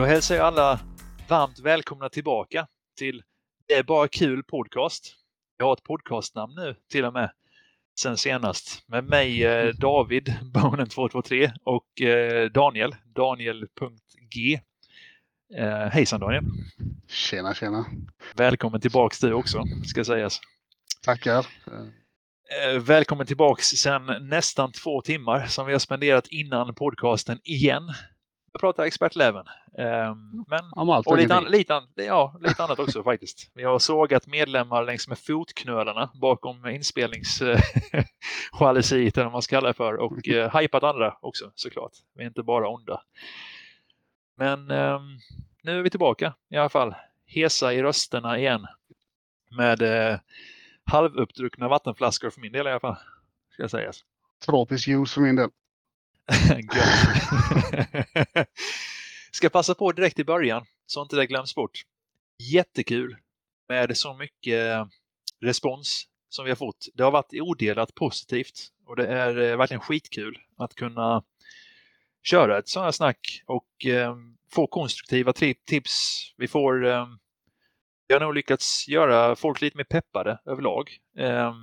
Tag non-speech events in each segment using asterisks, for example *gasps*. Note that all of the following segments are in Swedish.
Då hälsar jag alla varmt välkomna tillbaka till Det är bara kul podcast. Jag har ett podcastnamn nu till och med sen senast med mig eh, David *laughs* Bonen223 och eh, Daniel Daniel.g. Eh, hejsan Daniel! Tjena, tjena! Välkommen tillbaks du också, ska sägas. Tackar! Välkommen tillbaks sen nästan två timmar som vi har spenderat innan podcasten igen. Jag pratar expertläven. Um, men, Om allt och lite, an, lite, an, ja, lite annat också *laughs* faktiskt. Vi har sågat medlemmar längs med fotknölarna bakom inspelningsjalusiet *laughs* eller vad man ska kalla det för och uh, *laughs* hypat andra också såklart. Vi är inte bara onda. Men um, nu är vi tillbaka i alla fall. Hesa i rösterna igen. Med uh, halvuppdruckna vattenflaskor för min del i alla fall. Ska jag säga. Tropisk juice för min del. *laughs* *laughs* Ska passa på direkt i början så inte det glöms bort. Jättekul med så mycket respons som vi har fått. Det har varit odelat positivt och det är eh, verkligen skitkul att kunna köra ett sådant här snack och eh, få konstruktiva tips. Vi får eh, vi har nog lyckats göra folk lite mer peppade överlag. Eh,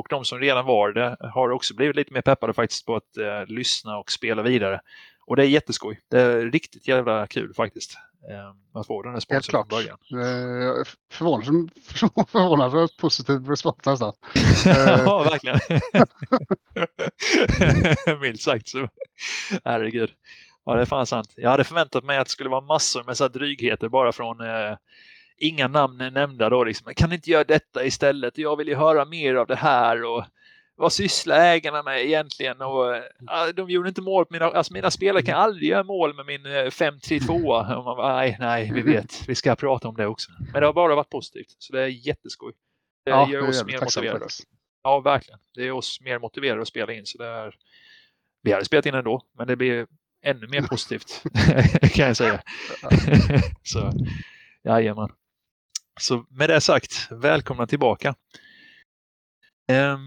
och de som redan var det har också blivit lite mer peppade faktiskt på att eh, lyssna och spela vidare. Och det är jätteskoj. Det är riktigt jävla kul faktiskt. Eh, att få den Helt responsen från början. Eh, Förvånansvärt *laughs* förvånansvärt positiv respons nästan. *laughs* Eh, ja, verkligen. *laughs* Milt sagt så. Herregud. Ja, det är fan sant. Jag hade förväntat mig att det skulle vara massor med så här drygheter bara från eh, inga namn är nämnda då liksom. Kan inte göra detta istället? Jag vill ju höra mer av det här och vad sysslar ägarna med egentligen? Och, eh, de gjorde inte mål på mina, alltså mina spelare kan aldrig göra mål med min eh, 5-3-2. *laughs* Och man bara, Nej, nej, vi vet. Vi ska prata om det också. Men det har bara varit positivt, så det är jätteskoj. Det ja, gör det är oss mer motiverade. faktiskt. Ja, verkligen. Det är oss mer motiverade att spela in. Så det är... Vi hade spelat in ändå, men det blir ännu mer positivt *laughs* kan jag säga. *laughs* så, jajamän. Så med det sagt, välkomna tillbaka. Ehm,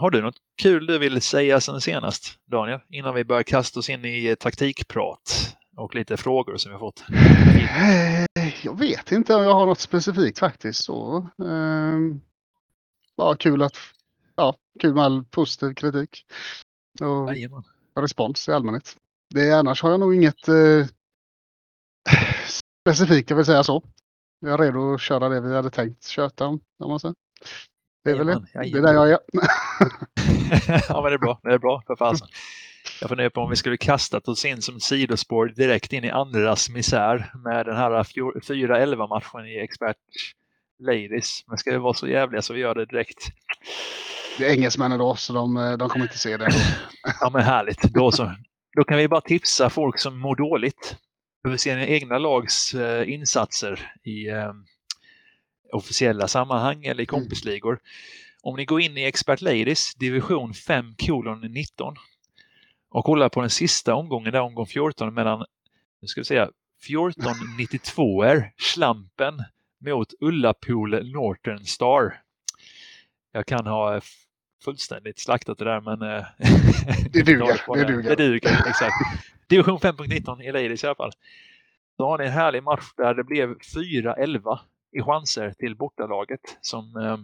har du något kul du vill säga sen senast, Daniel? Innan vi börjar kasta oss in i eh, taktikprat och lite frågor som vi fått. Eh, Jag vet inte om jag har något specifikt faktiskt. Så, ehm, bara kul att ja, kul med all positiv kritik. Och Jajamän. respons i allmänhet. Det, annars har jag nog inget eh, specifikt jag vill säga så. Jag är redo att köra det vi hade tänkt köta om. om man säger. Det är väl det. Det är där jag är. *laughs* ja, men det är bra. Det är bra för fasen. Jag funderar på om vi skulle kastat oss in som sidospår direkt in i andras misär med den här 4-11 matchen i Expert Ladies. Men ska vi vara så jävliga så vi gör det direkt. Det är engelsmännen då, så de, eh, de kommer inte se det. Ja, men härligt. Då, så. Då kan vi bara tipsa folk som mår dåligt över sina egna lags eh, insatser i eh, officiella sammanhang eller i kompisligor. Om ni går in i Expert Ladies division 5 kolon 19 och kollar på den sista omgången, där omgång 14 mellan, nu ska vi säga, 1492 er Slampen mot Ullapool Northern Star. Jag kan ha fullständigt slaktat det där men... eh, *laughs* Det duger, det duger. Det duger, exakt. Division 5.19 i Ladies i alla fall. Då har ni en härlig match där det blev 4-11 i chanser till bortalaget som eh,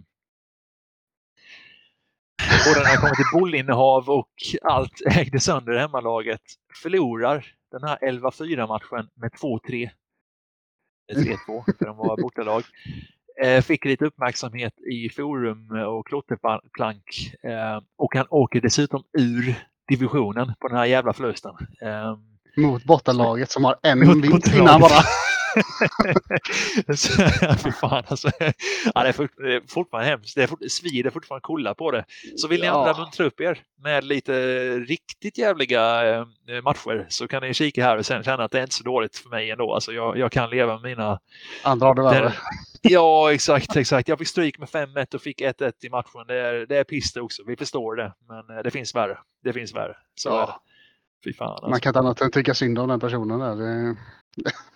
både när det kommer till bollinnehav och allt ägde sönder hemmalaget förlorar den här 11-4 matchen med 2-3. 3-2 för de var bortalag. Eh, fick lite uppmärksamhet i forum och klotterplank eh, och han åker dessutom ur divisionen på den här jävla förlusten. Eh, Mot bottenlaget som har en Mot vinst innan bara. *laughs* *laughs* Fy fan alltså. Ja, det, är fort, det är fortfarande hemskt. Det är fort, svider fortfarande kolla på det. Så vill ni Ja. andra muntra upp er med lite riktigt jävliga eh, matcher så kan ni kika här och sen känna att det är inte så dåligt för mig ändå. Alltså jag, jag kan leva med mina... Andra har det värre. Ja, exakt, exakt. Jag fick stryk med 5-1 och fick 1-1 i matchen. Det är, det är piss det också. Vi förstår det. Men eh, det finns värre. Det finns värre. Så Ja. är det. Fy fan alltså. Man kan inte annat än tycka synd om den personen där. Det,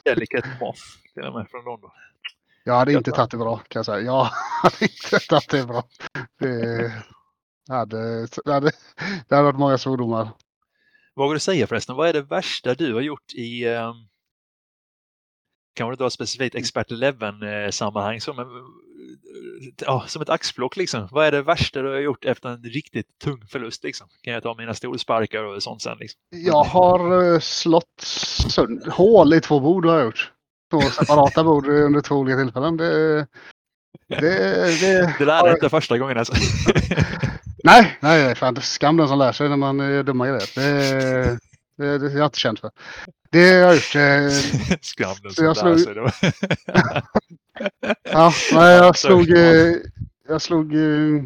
Delicate Moth till och med från London. jag hade inte tagit det bra kan jag säga. Jag hade inte tagit det bra. Det hade, det hade, det hade varit många svordomar. Vågar du säga förresten, vad är det värsta du har gjort i, eh, kanske inte har specifikt expert 11 sammanhang som, ja, som ett axplock liksom. Vad är det värsta du har gjort efter en riktigt tung förlust liksom? Kan jag ta mina stolsparkar och sånt sen liksom? Jag har slått hål i två bord har jag gjort. Två *laughs* separata bord under två olika tillfällen. Det, det, det, det där är inte första gången alltså. *laughs* nej, nej, fan, det är skam den som lär sig när man gör dumma grejer. Det, det, det är jag inte känt för. Det har jag gjort. Eh, *laughs* skam den som lär sig. Ja, nej, jag slog... Eh, jag slog... Eh,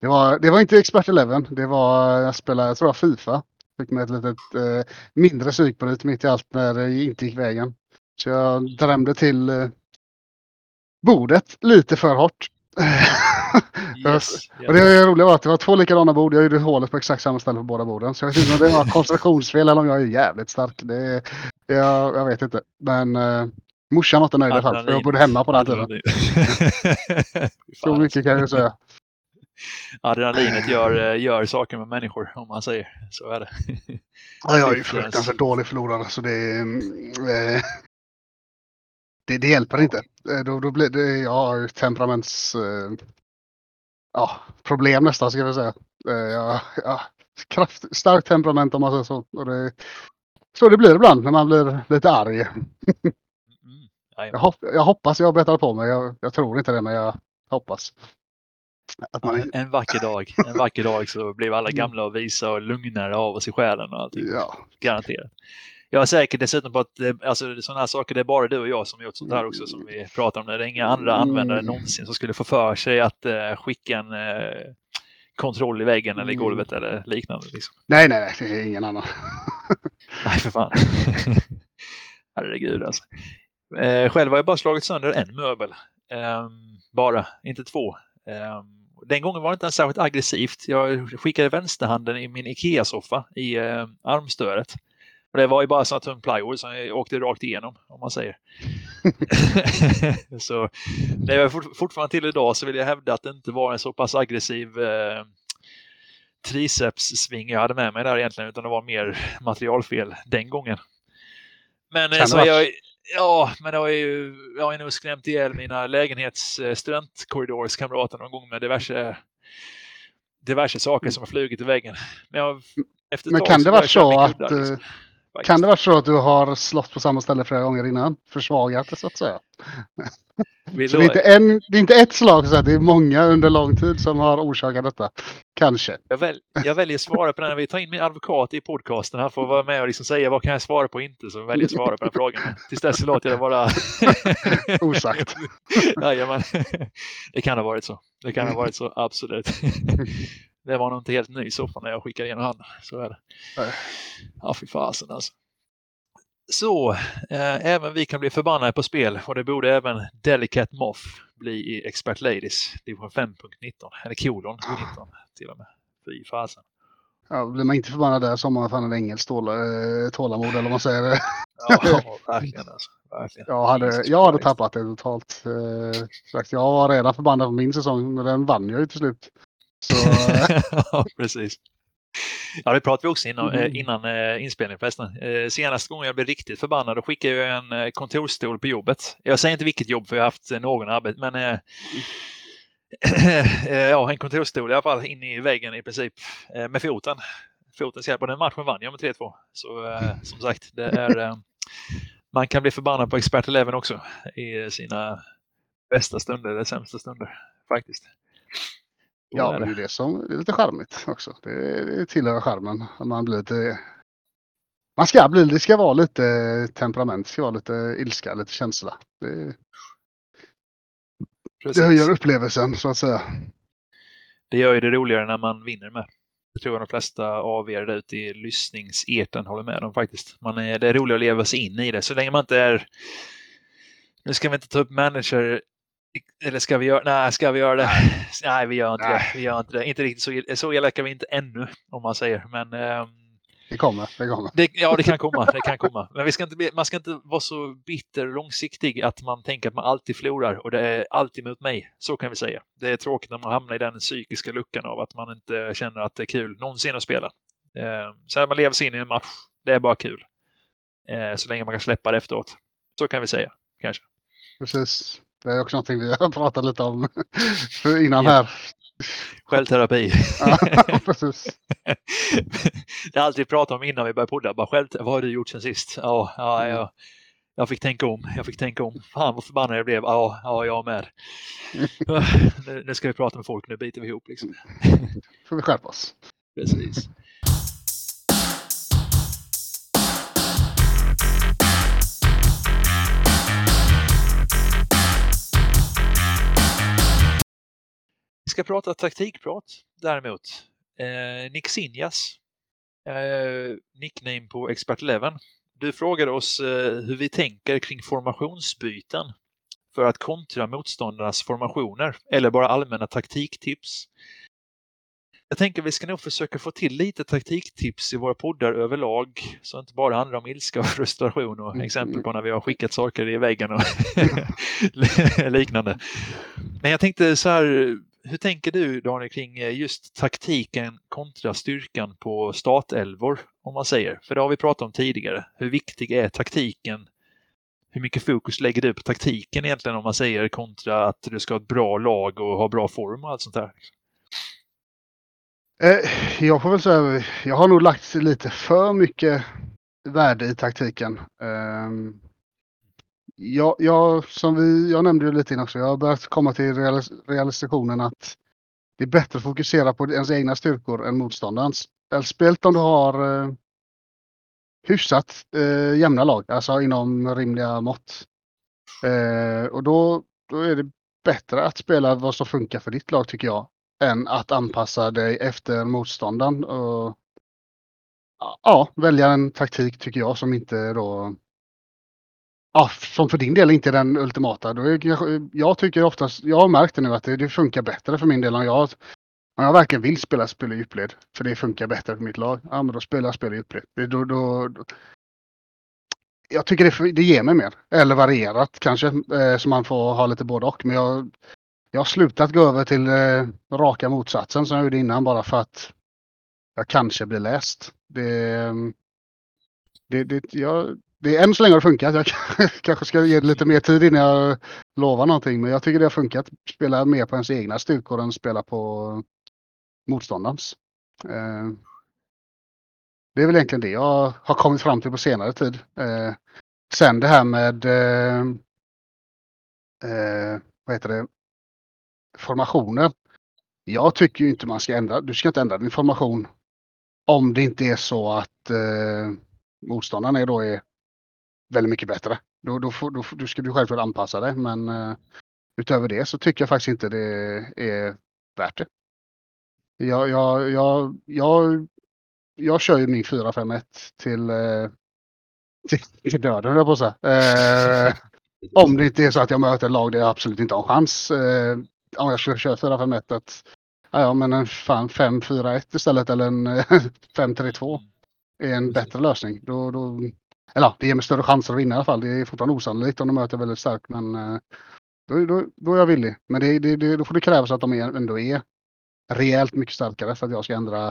det var, det var inte Expert 11. Det var, jag spelade, jag tror jag Fifa. Fick med ett litet eh, mindre psykbryt mitt i allt när det inte gick vägen. Så jag drämde till eh, bordet lite för hårt. *laughs* Yes, *laughs* och det roliga var att det var två likadana bord. Jag gjorde hålet på exakt samma ställe på båda borden. Så jag vet inte om det var konstruktionsfel eller om jag är jävligt stark. Det, jag, jag vet inte. Men uh, morsan var inte nöjd i alla fall. För jag bodde hemma på den tiden. *laughs* Så mycket kan jag säga. Adrenalinet gör, eh, gör saker med människor om man säger. Så är det. Ja, jag är ju fruktansvärt dålig förlorare så det, eh, det, det hjälper inte. Eh, då, då blir det, jag har temperaments... Eh, ja, problem nästan ska jag säga. Eh, jag, ja, kraft, starkt temperament om man säger så. Och det, så det blir ibland när man blir lite arg. *laughs* Jag, hopp, jag, hoppas jag betar på mig. Jag, jag, tror inte det, men jag hoppas. Man... En, en, vacker dag, en vacker dag så blir alla mm. gamla och visa och lugnare av oss i själen och allting. Ja. Garanterat. Jag är säker dessutom på att alltså, sådana här saker, det är bara du och jag som gjort sånt här också som vi pratar om. Det är inga andra användare mm. någonsin som skulle få för sig att uh, skicka en uh, kontroll i väggen eller i mm. golvet eller liknande. Liksom. Nej, nej, nej, det är ingen annan. *laughs* nej, för fan. *laughs* Herregud alltså. Uh, själv har jag bara slagit sönder en möbel. Um, bara, inte två. Um, den gången var det inte ens särskilt aggressivt. Jag skickade vänsterhanden i min Ikea-soffa i uh, armstödet. Och det var ju bara sån tung plywood som jag åkte rakt igenom om man säger. *laughs* så när jag fortfarande till idag så vill jag hävda att det inte var en så pass aggressiv eh, tricepssving jag hade med mig där egentligen utan det var mer materialfel den gången. Men eh, så jag, ja, men det har ju, jag har ju nog skrämt ihjäl mina lägenhets eh, studentkorridorskamrater någon gång med diverse diverse saker som har flugit i väggen. Men, jag, efter men kan det vara så att, liksom. Faktiskt. Kan det vara så att du har slått på samma ställe flera gånger innan? Försvagat det så att säga. *laughs* så det, är inte en, det är inte ett slag, så det är många under lång tid som har orsakat detta. Kanske. Jag, väl, jag väljer att svara på den. Vi tar in min advokat i podcasten. Han får vara med och liksom säga vad kan jag svara på och inte. Så väljer jag att svara på den frågan. Tills dess låter jag det vara *laughs* osagt. *laughs* Jajamän. Det kan ha varit så. Det kan ha varit så, absolut. Det var nog inte helt ny soffa när jag skickade in han. Så är det. Nej. Ja, fy fasen alltså. Så, eh, även vi kan bli förbannade på spel och det borde även Delicate Moth bli i Expert Ladies division 5.19 eller kolon 19 till och med. Fy fasen. Ja, blir man inte förbannad där så har man fan en engelskt tål, eh, tålamod eller vad man säger. *laughs* ja, verkligen alltså. Verkligen. Jag hade, jag hade tappat det totalt. Eh, jag var redan förbannad på min säsong, men den vann jag ju till slut. Så... *laughs* ja, precis. Ja, det pratade vi också innan, mm. innan eh, inspelningen förresten. Eh, senaste gången jag blev riktigt förbannad då skickade jag en eh, kontorsstol på jobbet. Jag säger inte vilket jobb för jag har haft någon arbete, men *clears throat* eh, ja, en kontorsstol i alla fall in i väggen i princip med foten. Fotens hjälp och den matchen vann jag med 3-2. Så som sagt, det är, man kan bli förbannad på Expert Eleven också i sina bästa stunder eller sämsta stunder faktiskt. Ja, det är det som är lite charmigt också. Det, det tillhör charmen. Man blir lite... Man ska bli, det ska vara lite temperament, det ska vara lite ilska, lite känsla. Det, det höjer upplevelsen så att säga. Det gör ju det roligare när man vinner med. Det tror jag de flesta av er där ute i lyssningseten håller med om faktiskt. Man är, det är roligt att leva sig in i det. Så länge man inte är... Nu ska vi inte ta upp manager eller ska vi göra, nej, ska vi göra det? Nej, *laughs* vi gör inte nej. det. Vi gör inte det. Inte riktigt så, så elaka vi inte ännu, om man säger. Men, um, det kommer. Det kommer. Det, ja, det kan komma. Det kan komma. Men vi ska inte, man ska inte vara så bitter långsiktig att man tänker att man alltid förlorar och det är alltid mot mig. Så kan vi säga. Det är tråkigt när man hamnar i den psykiska luckan av att man inte känner att det är kul någonsin att spela. Eh, sen man lever sig in i en match, det är bara kul. Eh, så länge man kan släppa det efteråt. Så kan vi säga, kanske. Precis. Det är också någonting vi *laughs* har pratat lite om *laughs* innan ja. här. Självterapi. *laughs* ja, precis. Det är allt vi pratar om innan vi börjar podda. Bara själv, vad har du gjort sen sist? Ja, ja, mm. ja. Jag fick tänka om. Jag fick tänka om. Fan vad förbannad jag blev. Ja, ja jag med. nu, nu ska vi prata med folk. Nu biter vi ihop liksom. får vi skärpa oss. Precis. Ska prata taktikprat däremot. Eh, Nick Sinjas, eh, nickname på Expert 11. Du frågade oss eh, hur vi tänker kring formationsbyten för att kontra motståndarnas formationer eller bara allmänna taktiktips. Jag tänker vi ska nog försöka få till lite taktiktips i våra poddar överlag så det inte bara handlar om ilska och frustration och exempel på när vi har skickat saker i väggen och *laughs* liknande. Men jag tänkte så här, hur tänker du Daniel kring eh, just taktiken kontra styrkan på startelvor om man säger? För det har vi pratat om tidigare. Hur viktig är taktiken? Hur mycket fokus lägger du på taktiken egentligen om man säger kontra att du ska ha ett bra lag och ha bra form och allt sånt där? Eh, jag får väl säga, jag har nog lagt lite för mycket värde i taktiken. Ehm, jag, jag, som vi, jag nämnde ju lite innan också, jag har börjat komma till realisationen att det är bättre att fokusera på ens egna styrkor än motståndarens. Speciellt om du har eh, hyfsat eh, jämna lag, alltså inom rimliga mått. Eh, och då, då är det bättre att spela vad som funkar för ditt lag tycker jag, än att anpassa dig efter motståndaren. Och, ja, välja en taktik tycker jag som inte då ja, som för din del inte är den ultimata. Då är, jag tycker oftast, jag har märkt det nu att det, det funkar bättre för min del om jag, om jag verkligen vill spela spel i djupled. För det funkar bättre för mitt lag. Ja men då spelar jag spel i djupled. Det, då, då, då, jag tycker det, det ger mig mer. Eller varierat kanske. Eh, så man får ha lite både och. Men jag, jag har slutat gå över till eh, raka motsatsen som jag gjorde innan bara för att jag kanske blir läst. Det, det, det, jag, det, än så länge har det funkat. Jag *laughs* kanske ska ge det lite mer tid innan jag lovar någonting. Men jag tycker det har funkat. Spela mer på ens egna styrkor än spela på motståndarens. Eh, det är väl egentligen det jag har kommit fram till på senare tid. Eh, sen det här med eh, eh vad heter det? formationer. Jag tycker inte man ska ändra. Du ska inte ändra din formation om det inte är så att eh, motståndaren är då är väldigt mycket bättre. Då, då, får, då, då ska du självklart anpassa dig men uh, utöver det så tycker jag faktiskt inte det är värt det. Jag, jag, jag, jag, jag kör ju min 4-5-1 till, uh, till, *laughs* till döden, jag på att säga. Uh, om det inte är så att jag möter ett lag där jag absolut inte har en chans. Om jag skulle köra 4-5-1 att ja, men en 5-4-1 istället eller en *laughs* 5-3-2 är en bättre lösning. Då, då, eller det ger mig större chanser att vinna i alla fall. Det är fortfarande osannolikt om de möter väldigt starkt men eh, då, då, då är jag villig. Men det, det, det, då får det krävas att de är, ändå är rejält mycket starkare för att jag ska ändra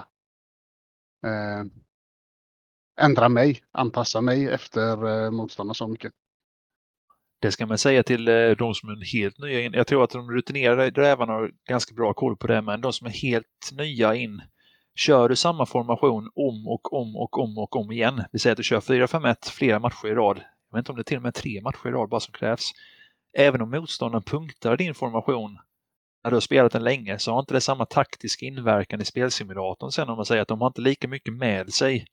eh, ändra mig, anpassa mig efter eh, motståndarna så mycket. Det ska man säga till eh, de som är helt nya in. Jag tror att de rutinerade rävarna har ganska bra koll på det, men de som är helt nya in Kör du samma formation om och om och om och om igen, vi säger att du kör 4-5-1 flera matcher i rad, jag vet inte om det är till och med tre matcher i rad bara som krävs. Även om motståndaren punktar din formation när du har spelat den länge så har inte det samma taktiska inverkan i spelsimulatorn sen om man säger att de har inte lika mycket med sig.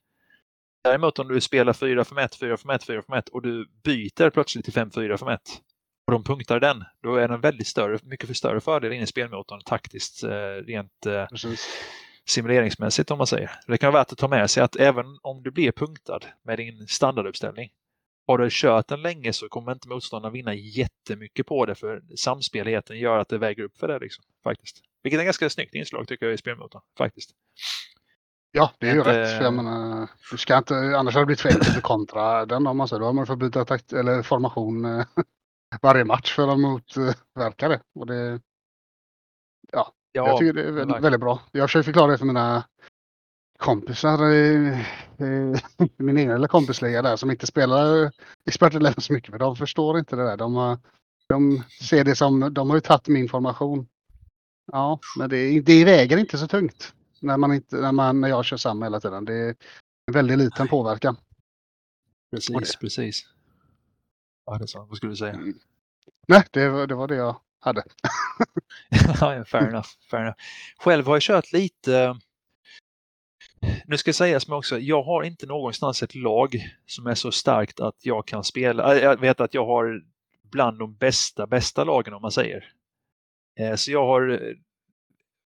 Däremot om du spelar 4-5-1, 4-5-1, 4-5-1 och du byter plötsligt till 5-4-5-1 och de punktar den, då är den väldigt större, mycket för större fördel in i spelmotorn taktiskt, eh, rent eh, Precis simuleringsmässigt om man säger. Det kan vara värt att ta med sig att även om du blir punktad med din standarduppställning har du kört den länge så kommer inte motståndaren vinna jättemycket på det för samspeligheten gör att det väger upp för det. Liksom, faktiskt. Vilket är ett ganska snyggt inslag tycker jag i spelmotorn. Faktiskt. Ja, det är ju rätt. För jag menar, du ska inte, annars hade det blivit fel att kontra den om man säger. Då har man fått byta takt, eller formation eh, *laughs* varje match för att motverka det. Och det ja, Ja, jag tycker det är väldigt, väldigt bra. Jag försöker förklara det för mina kompisar i, i *laughs* min egen lilla kompisliga där som inte spelar Expert så mycket för de förstår inte det där. De, de ser det som, de har ju tagit min information. Ja, men det, det väger inte så tungt när, man inte, när, man, när jag kör samma hela tiden. Det är en väldigt liten påverkan. Precis, precis. Ja, det är sant. Vad skulle du säga? Mm. Nej, det det var det jag hade. *laughs* fair enough, fair enough. Själv har jag kört lite nu ska sägas mig också, jag har inte någonstans ett lag som är så starkt att jag kan spela. Äh, jag vet att jag har bland de bästa, bästa lagen om man säger. Eh, så jag har eh,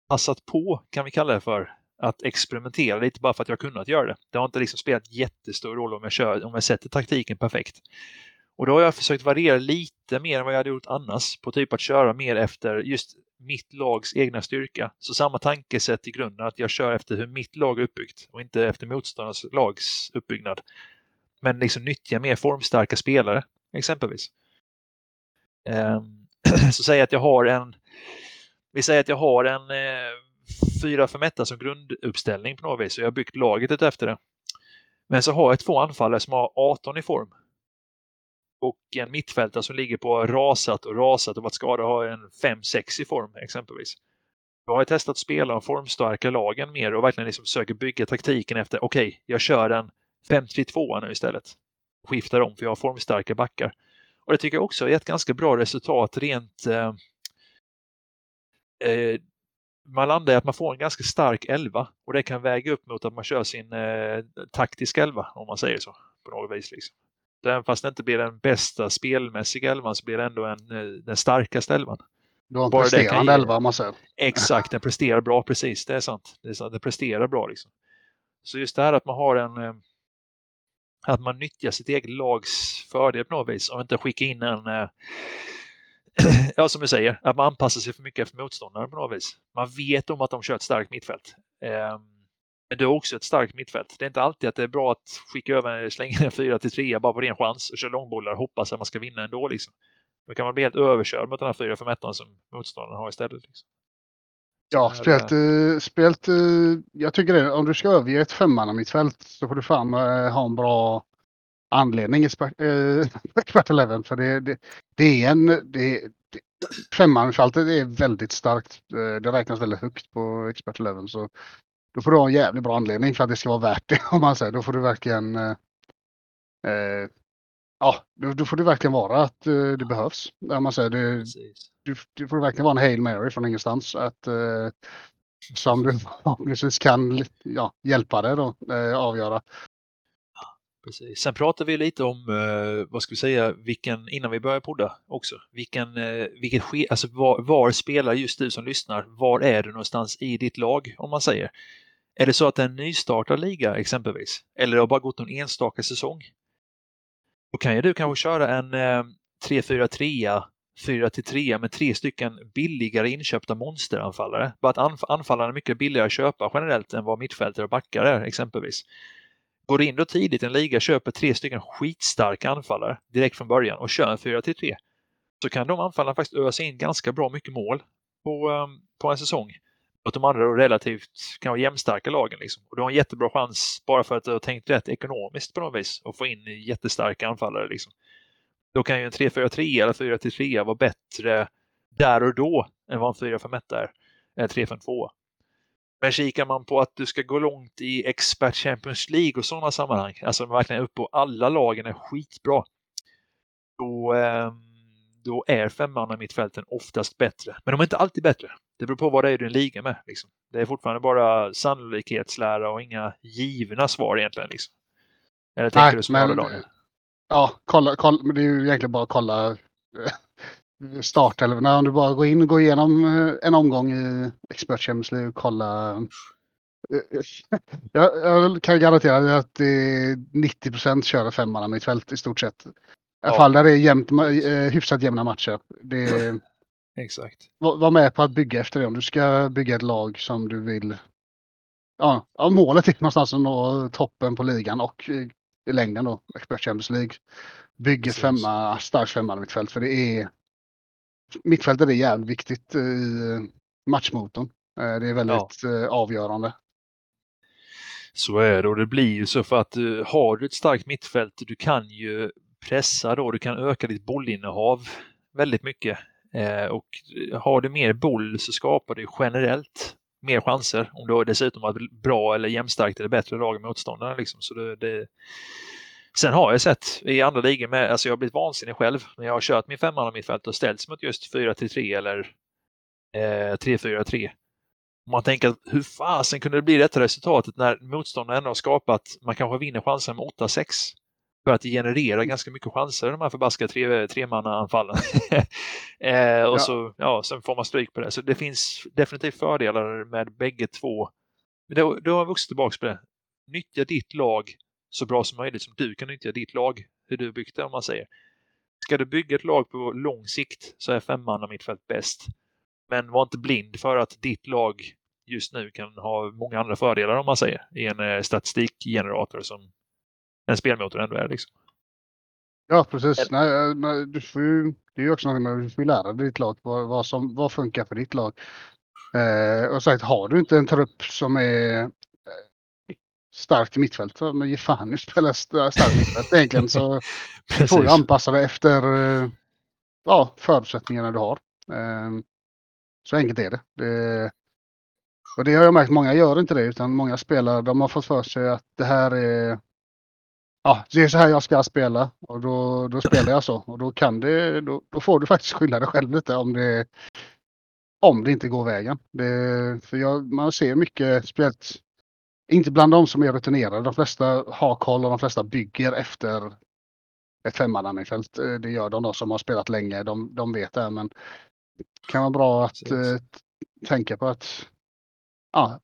passat på, kan vi kalla det för, att experimentera lite bara för att jag kunnat göra det. Det har inte liksom spelat jättestor roll om jag, kör, om jag sätter taktiken perfekt. Och då har jag försökt variera lite mer än vad jag hade gjort annars på typ att köra mer efter just mitt lags egna styrka. Så samma tankesätt i grunden, att jag kör efter hur mitt lag är uppbyggt och inte efter motståndarnas lags uppbyggnad. Men liksom nyttja mer formstarka spelare, exempelvis. Ehm, *clears throat* så säg att jag har en, vi säger att jag har en 4 5 1 som grunduppställning på något vis och jag har byggt laget efter det. Men så har jag två anfallare som har 18 i form och en mittfältare som ligger på rasat och rasat och varit skadad har en 5-6 i form exempelvis. Jag har testat att spela de formstarka lagen mer och verkligen liksom försöker bygga taktiken efter okej, okay, jag kör en 5-3-2 nu istället. Skiftar om för jag har formstarka backar. Och det tycker jag också har gett ganska bra resultat rent eh, eh, man landar i att man får en ganska stark elva och det kan väga upp mot att man kör sin eh, taktiska elva om man säger så på något vis. Liksom. Även fast det inte blir den bästa spelmässiga elvan så blir det ändå en, eh, den starkaste elvan. Du har en Bara presterande elva om man säger. Exakt, den presterar bra precis. Det är sant. Det är sant. Den presterar bra liksom. Så just det här att man har en eh, att man nyttjar sitt eget lags fördel på något vis och inte skicka in en eh, *clears throat* ja, som du säger, att man anpassar sig för mycket efter motståndaren på något vis. Man vet om att de kör ett starkt mittfält. Men det är också ett starkt mittfält. Det är inte alltid att det är bra att skicka över, slänga en 4 till 3 bara på ren chans och köra långbollar och hoppas att man ska vinna ändå. Liksom. Då kan man bli helt överkörd mot den här 4 5 1 som motståndaren har istället. Liksom. Ja, spelat, uh, spelat uh, jag tycker det, om du ska överge ett mittfält så får du fan ha en bra anledning i Expert *laughs* Eleven. För det, det, det är en, det, det, femmannamittfältet är väldigt starkt. Det räknas väldigt högt på Expert Eleven. Så då får du ha en jävligt bra anledning för att det ska vara värt det. *laughs* Om man säger. Då får du verkligen eh, eh, Ja, då, då, får det verkligen vara att eh, det behövs. Om man säger, det, du, du får verkligen vara en Hail Mary från ingenstans. Att, eh, som du *laughs* förhoppningsvis kan ja, hjälpa dig då, eh, avgöra. Precis. Sen pratar vi lite om, eh, vad ska vi säga, vilken, innan vi börjar podda också, vilken, eh, vilket ske, alltså var, var, spelar just du som lyssnar, var är du någonstans i ditt lag om man säger? Är det så att det är en nystartad liga exempelvis? Eller det har bara gått någon enstaka säsong? Då kan ju du kanske köra en eh, 3-4-3 4-3 med tre stycken billigare inköpta monsteranfallare. Bara att anf anfallarna är mycket billigare att köpa generellt än vad mittfältare och backar är exempelvis. Går du in då tidigt i en liga, köper tre stycken skitstarka anfallare direkt från början och kör en 4-3 så kan de anfallarna faktiskt ösa in ganska bra mycket mål på, um, på en säsong mot de andra relativt kan vara jämnstarka lagen. Liksom. Och du har en jättebra chans bara för att du har tänkt rätt ekonomiskt på något vis och få in jättestarka anfallare. Liksom. Då kan ju en 3-4-3 eller 4-3 vara bättre där och då än vad en 4-5-1 är. Eller 3-5-2. Men kikar man på att du ska gå långt i Expert Champions League och sådana sammanhang, alltså verkligen upp och alla lagen är skitbra. Då, ehm, då är femmanna mittfälten oftast bättre. Men de är inte alltid bättre. Det beror på vad det är du liga med. Liksom. Det är fortfarande bara sannolikhetslära och inga givna svar egentligen. Liksom. Eller tänker Nej, du som men, Daniel? Ja, kolla, kolla, men det är ju egentligen bara att kolla eh, startelvorna. Om du bara går in och går igenom eh, en omgång i Expert Champions League och kolla. Eh, *laughs* jag, jag kan garantera att det är 90 procent köra femmanna mittfält i stort sett. I alla fall där det är jämnt, hyfsat jämna matcher. Det, Exakt. Var, var, med på att bygga efter det. Om du ska bygga ett lag som du vill. Ja, ja målet är någonstans att nå toppen på ligan och i, i längden då, Expert Champions League. Bygg ett femma, starkt femma mittfält för det är mittfältet är jävligt viktigt i matchmotorn. Eh, det är väldigt ja. Eh, avgörande. Så är det och det blir ju så för att har du ett starkt mittfält, du kan ju pressa då, du kan öka ditt bollinnehav väldigt mycket. Eh, och har du mer boll så skapar du generellt mer chanser om du dessutom har ett bra eller jämnstarkt eller bättre lag än motståndarna. Liksom. Så det, det... Sen har jag sett i andra ligor med, alltså jag har blivit vansinnig själv när jag har kört min femman mittfält och ställts mot just 4-3 eller eh, 3-4-3. Man tänker hur fasen kunde det bli detta resultatet när motståndaren ändå har skapat, man kanske vinner chansen med 8-6 för att generera ganska mycket chanser de här förbaskade tre, tremannaanfallen. *laughs* eh, och ja. så, ja, sen får man stryk på det. Så det finns definitivt fördelar med bägge två. Men då, då har jag vuxit tillbaka på det. Nyttja ditt lag så bra som möjligt som du kan nyttja ditt lag, hur du byggt det om man säger. Ska du bygga ett lag på lång sikt så är femmanna mittfält bäst. Men var inte blind för att ditt lag just nu kan ha många andra fördelar om man säger i en eh, statistikgenerator som en spelmotor ändå är. Liksom. Ja, precis. Nej, nej, du får ju, det är ju också något med du får lära dig ditt lag. Vad, vad, som, vad funkar för ditt lag? Eh, och sagt, har du inte en trupp som är eh, starkt i mittfält, så men ge fan i spela starkt mittfält egentligen. Så *laughs* du får du anpassa dig efter eh, ja, förutsättningarna du har. Eh, så enkelt är det. det. Och det har jag märkt, många gör inte det utan många spelare de har fått för sig att det här är ja, det är så här jag ska spela och då, då spelar jag så. Och då kan det, då, då får du faktiskt skylla dig själv lite om det, om det inte går vägen. Det, för jag, man ser mycket, speciellt inte bland de som är rutinerade. De flesta har koll och de flesta bygger efter ett femmannamittfält. Eh, det gör de då som har spelat länge. De, de vet det. Men det kan vara bra att eh, tänka på att ja,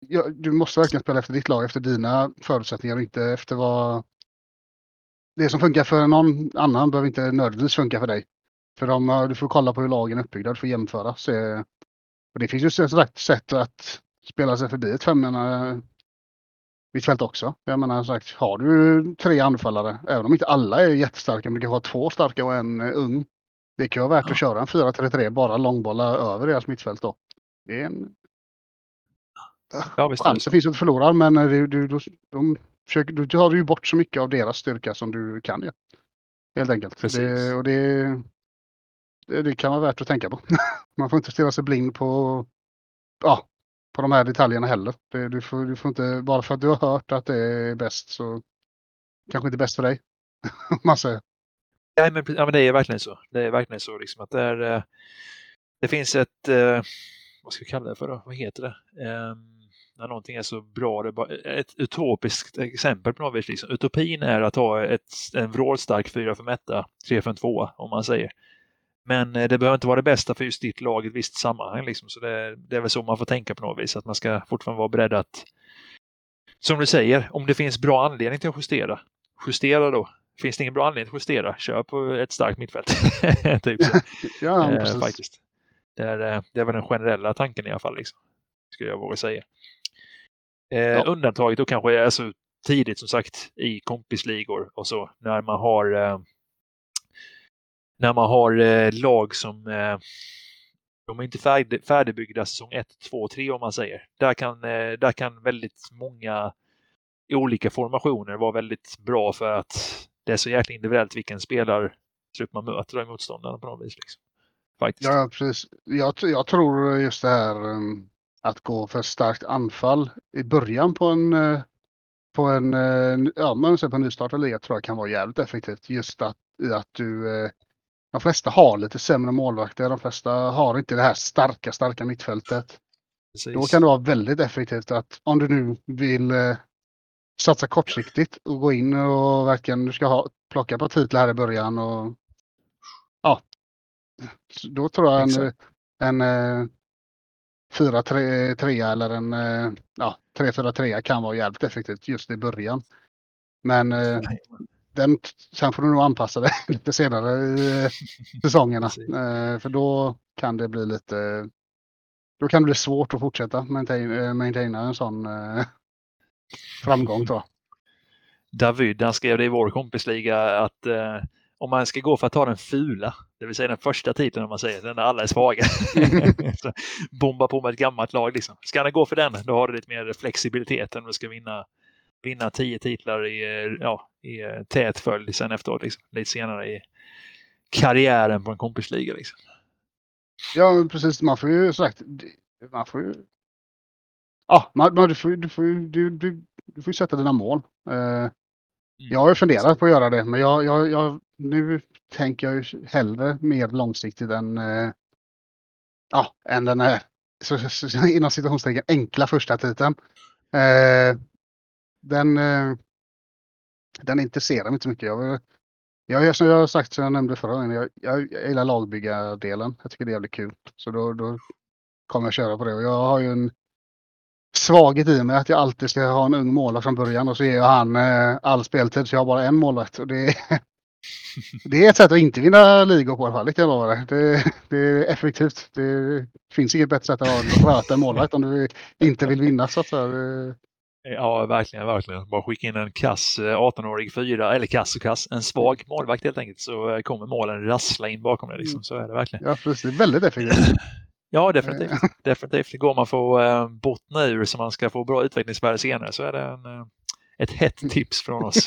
ja, du måste verkligen spela efter ditt lag, efter dina förutsättningar och inte efter vad... Det som funkar för någon annan behöver inte nödvändigtvis funka för dig. För de, du får kolla på hur lagen är uppbyggda, du får jämföra. Se, och det finns ju ett sätt att spela sig förbi ett femmanna mittfält också. Jag menar sagt, har du tre anfallare, även om inte alla är jättestarka, men du kan ha två starka och en ung. Det kan vara värt att köra en 4-3-3, bara långbollar över deras mittfält då. Det är en Ja, visst Chansen finns att förlora men eh, du, du, du, de försöker, du tar ju bort så mycket av deras styrka som du kan. Ja. Helt enkelt. Det, och det, det, det, kan vara värt att tänka på. *laughs* Man får inte stirra sig blind på, ja, på de här detaljerna heller. Det, du, får, du får inte, bara för att du har hört att det är bäst så kanske inte bäst för dig. *laughs* man säger. Ja, men, ja, men det är verkligen så. Det är verkligen så liksom att det, är, eh, det finns ett, eh, vad ska vi kalla det för då? Vad heter det? Um, när någonting är så bra. Det är bara ett utopiskt exempel på något vis. Liksom. Utopin är att ha ett, en vrålstark 4 för mätta, 3 för en 2 om man säger. Men eh, det behöver inte vara det bästa för just ditt lag i ett visst sammanhang. Liksom. Så det, det, är väl så man får tänka på något vis. Att man ska fortfarande vara beredd att, som du säger, om det finns bra anledning till att justera, justera då. Finns det ingen bra anledning att justera, kör på ett starkt mittfält. *laughs* typ så. *laughs* ja, eh, faktiskt. Det är, eh, det är väl den generella tanken i alla fall. Liksom, skulle jag våga säga. Eh, ja. Undantaget då kanske är så tidigt som sagt i kompisligor och så när man har eh, när man har eh, lag som eh, de är inte färdig, färdigbyggda säsong 1, 2, 3 om man säger. Där kan, eh, där kan väldigt många olika formationer vara väldigt bra för att det är så jäkla individuellt vilken spelartrupp man möter i motståndarna på något vis. Liksom. Faktiskt. Ja, precis. Jag, jag tror just det här um, att gå för starkt anfall i början på en eh, på en, eh, ja, men på en nystartad liga tror jag kan vara jävligt effektivt. Just att, i att du, eh, de flesta har lite sämre målvakter. De flesta har inte det här starka, starka mittfältet. Precis. Då kan det vara väldigt effektivt att om du nu vill satsa kortsiktigt och gå in och verkligen, du ska ha, plocka par titlar här i början och ja. Då tror jag en, en 4-3 eller en eh, ja, 3-4-3 kan vara jävligt effektivt just i början. Men eh, den, sen får du nog anpassa dig *laughs* lite senare i eh, säsongerna. För då kan det bli lite då kan det bli svårt att fortsätta maintaina en sån framgång tror jag. David, han skrev det i vår kompisliga att om man ska gå för att ta den fula, det vill säga den första titeln om man säger, den där alla är svaga. *laughs* Bomba på med ett gammalt lag liksom. Ska han gå för den, då har du lite mer flexibilitet än om du ska vinna, vinna tio titlar i, ja, i eh, tät följd sen efteråt, liksom. lite senare i karriären på en kompisliga. Liksom. Ja, precis. Man får ju sagt, man får ju Ja, man, man, du, får, du, får, du, du, du får sätta dina mål. Uh, Mm. jag har ju funderat på att göra det, men jag, jag, jag, nu tänker jag ju hellre mer långsiktigt än, eh, ja, än den här så, så, inom citationstecken enkla första titeln. Eh, den, eh, den intresserar mig inte så mycket. Jag, jag, som jag har sagt, som jag nämnde förra gången, jag, jag, jag gillar lagbyggardelen. Jag tycker det är jävligt kul. Så då, då kommer jag köra på det. Och jag har ju en svaghet i mig att jag alltid ska ha en ung målvakt från början och så ger han eh, all speltid så jag har bara en målvakt. Och det, *laughs* det är ett sätt att inte vinna ligor på i alla fall, det kan jag lova dig. Det, det är effektivt. Det finns inget bättre sätt att röta en målvakt om du inte vill vinna. Så att säga. Ja, verkligen, verkligen. Bara skicka in en kass 18-årig eh, fyra, eller kass och kass, en svag målvakt helt enkelt, så eh, kommer målen rassla in bakom dig. Liksom. Så är det verkligen. Ja, precis. Väldigt effektivt. *clears throat* Ja, definitivt. *laughs* definitivt. Går man få eh, bottna ur så man ska få bra utvecklingsvärde senare så är det en, eh, ett hett mm. tips från oss. *laughs*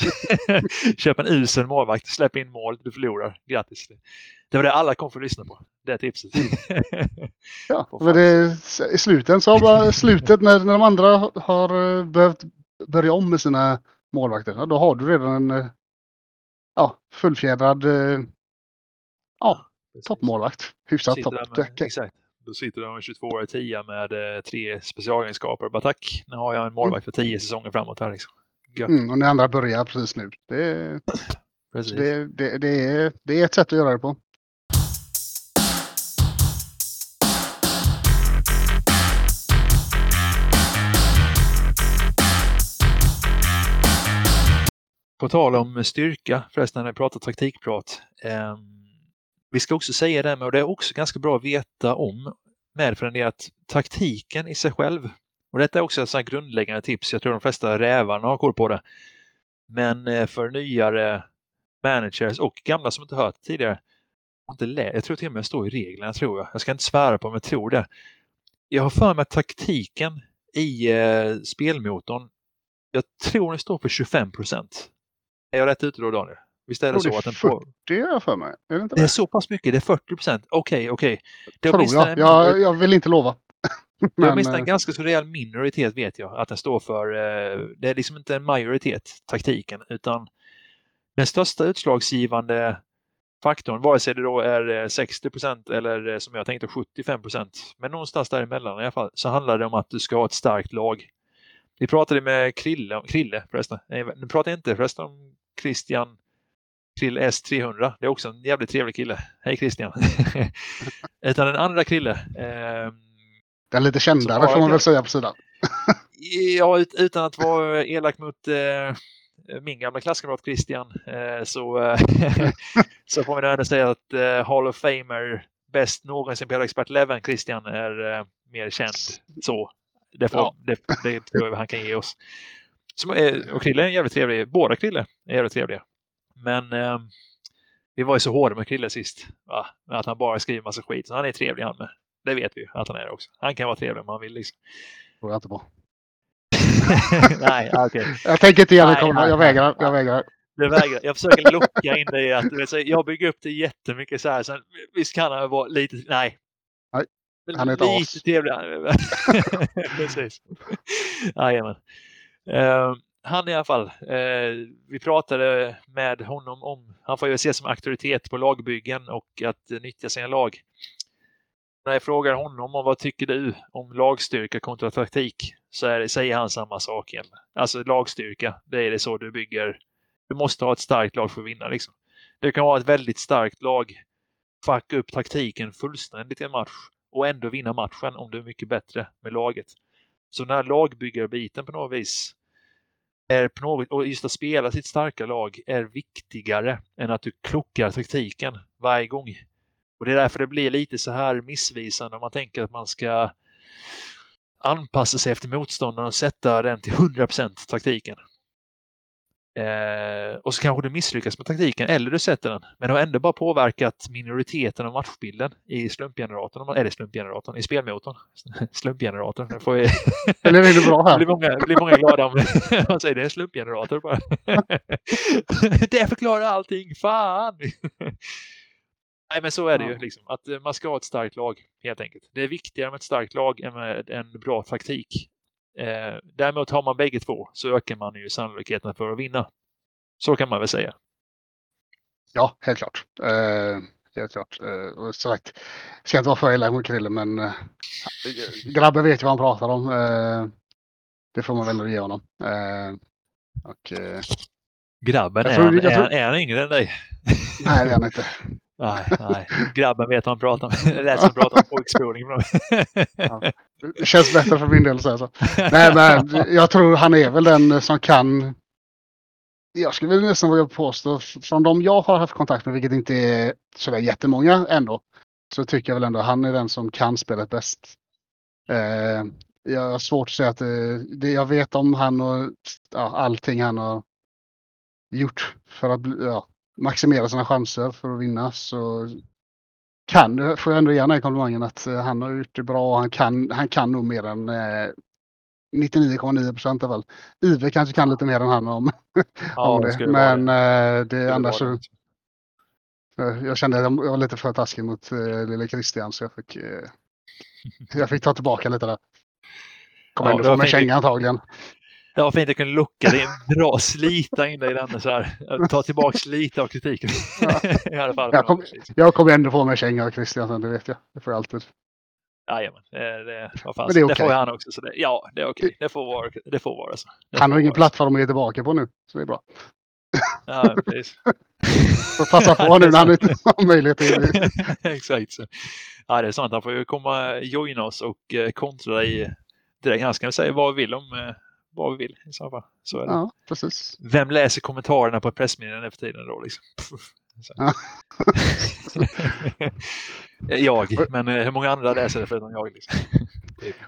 *laughs* Köp en usel målvakt, släpp in mål, du förlorar. Grattis! Det var det alla kom för att lyssna på, det tipset. ja, men det, i slutet så bara slutet när, när de andra har eh, behövt börja om med sina målvakter, då har du redan en eh, ja, fullfjädrad ja, toppmålvakt. Hyfsat topp. Exakt. Då sitter du en 22-årig tia med eh, tre specialegenskaper. Bara tack, nu har jag en målvakt för tio säsonger framåt här. Liksom. Mm, och ni andra börjar precis nu. Det, precis. Det, det, det, är, det är ett sätt att göra det på. På tal om styrka, förresten när vi pratar taktikprat. Eh, vi ska också säga det med, och det är också ganska bra att veta om med för det att taktiken i sig själv, och detta är också ett sånt grundläggande tips, jag tror de flesta rävarna har koll på det. Men eh, för nyare managers och gamla som inte hört tidigare, inte lä jag tror till och med det står i reglerna, tror jag. Jag ska inte svära på, men jag tror det. Jag har för mig att taktiken i eh, spelmotorn, jag tror den står för 25 procent. Är jag rätt ute då, Daniel? Visst är det, så att den får... Det är jag för mig. Är det, inte det? det är så pass mycket, det är 40 procent. Okej, okej. Tror jag. jag. Jag vill inte lova. *laughs* Men, är åtminstone en ganska så rejäl minoritet vet jag att den står för. Eh, det är liksom inte en majoritet, taktiken, utan den största utslagsgivande faktorn, vare sig det då är 60 eh, procent eller eh, som jag tänkte 75 procent, men någonstans däremellan i alla fall, så handlar det om att du ska ha ett starkt lag. Vi pratade med Krille, Krille förresten, nu pratar jag inte förresten om Christian Krill S300. Det är också en jävligt trevlig kille. Hej Christian! *laughs* Utan den andra Krille. Eh, den lite kändare får man väl säga på sidan. *laughs* ja, ut, utan att vara elak mot eh, min gamla klasskamrat Christian eh, så, eh, *laughs* så får man ändå säga att eh, Hall of Famer bäst någonsin på expert Leven Christian är eh, mer känd så. Det, får, ja. det, det tror jag han kan ge oss. Som, och Krille är jävligt trevlig. Båda Krille är jävligt trevliga. Men eh, vi var ju så hårda med Krille sist. Va? Att han bara skriver massa skit. Så han är trevlig han med. Det vet vi ju att han är också. Han kan vara trevlig om han vill. Liksom. tror jag inte på. *laughs* nej, okej. Okay. Jag tänker inte ge mig komma. Jag vägrar. Jag vägrar. Du vägrar. Jag försöker locka in dig i att vet, jag bygger upp det jättemycket så här. Sen, visst kan han vara lite... Nej. Nej. Han är ett lite as. trevlig. *laughs* Precis. *laughs* Jajamän. Uh, han i alla fall, eh, vi pratade med honom om, han får ju ses som auktoritet på lagbyggen och att nyttja sina lag. När jag frågar honom om vad tycker du om lagstyrka kontra taktik så är det, säger han samma sak igen. Alltså lagstyrka, det är det så du bygger. Du måste ha ett starkt lag för att vinna. Liksom. Du kan ha ett väldigt starkt lag, fucka upp taktiken fullständigt i en match och ändå vinna matchen om du är mycket bättre med laget. Så den här lagbyggarbiten på något vis är på något, och just att spela sitt starka lag är viktigare än att du klockar taktiken varje gång. Och det är därför det blir lite så här missvisande om man tänker att man ska anpassa sig efter motståndaren och sätta den till 100% taktiken. Eh, och så kanske du misslyckas med taktiken eller du sätter den. Men du har ändå bara påverkat minoriteten av matchbilden i slumpgeneratorn, eller slumpgeneratorn, i spelmotorn. *laughs* Slumpgeneratorn. Det får ju... Eller är det bra här? *laughs* blir många, blir många glada om *laughs* man säger det är en slumpgenerator bara. det förklarar allting, fan! Nej men så är det ju liksom, att eh, man ska ha ett starkt lag helt enkelt. Det är viktigare med ett starkt lag än med en bra taktik. Eh, däremot har man bägge två så ökar man ju sannolikheten för att vinna. Så kan man väl säga. Ja, helt klart. Eh, helt klart. Eh, och sagt, jag ska inte vara för elak mot Krille men eh, grabben vet ju vad han pratar om. Eh, det får man väl ge honom. Eh, och, eh, Grabben, är, han, är, tror- är han yngre än dig? nej, det är han inte. Nej, *laughs* nej. Grabben vet vad han pratar om. Det lät som han pratar om pojkspolning. *laughs* Det känns bättre för min del att säga så. Nej, men jag tror han är väl den som kan. Jag skulle väl nästan våga påstå från de jag har haft kontakt med, vilket inte är sådär jättemånga ändå, så tycker jag väl ändå han är den som kan spelet bäst. Eh, jag har svårt att säga att det, det jag vet om han och ja, allting han har gjort för att ja, maximera sina chanser för att vinna så kan, får jag ändå ge den komplimangen att eh, han har gjort det bra och han kan, han kan nog mer än eh, 99,9 procent i alla fall. Ive kanske kan lite mer än han om, om det. Men det. eh, det annars så, eh, jag kände att jag var lite för taskig mot eh, lille Christian så jag fick, eh, *laughs* jag fick ta tillbaka lite där. Kommer Ja, ändå få fint. känga antagligen. Det var fint att jag kunde lucka det. är Bra slita in dig i den så här. Ta tillbaka lite av kritiken. *laughs* I alla fall. Jag kom- Jag kommer ändå få med känga av Christian sen, det vet jag. Det får jag alltid. Jajamän, det, det, vad fan, Men det är det får han också. Så det, ja, det är okej. Det får vara, det får vara så. Det Han har ingen plattform att ge tillbaka på nu, så det är bra. Ja, *laughs* precis. Får passa på *laughs* nu när han inte har möjlighet till Exakt. Så. Ja, det är sant. Han får ju komma joina oss och eh, kontra dig direkt. Han ska säga vad vi vill om eh, vad vi vill i så fall. Så är det. Ja, precis. Vem läser kommentarerna på ett pressmeddelande för tiden då? Liksom? *laughs* Så. Ja. *laughs* jag, men eh, hur många andra läser det förutom jag? Liksom?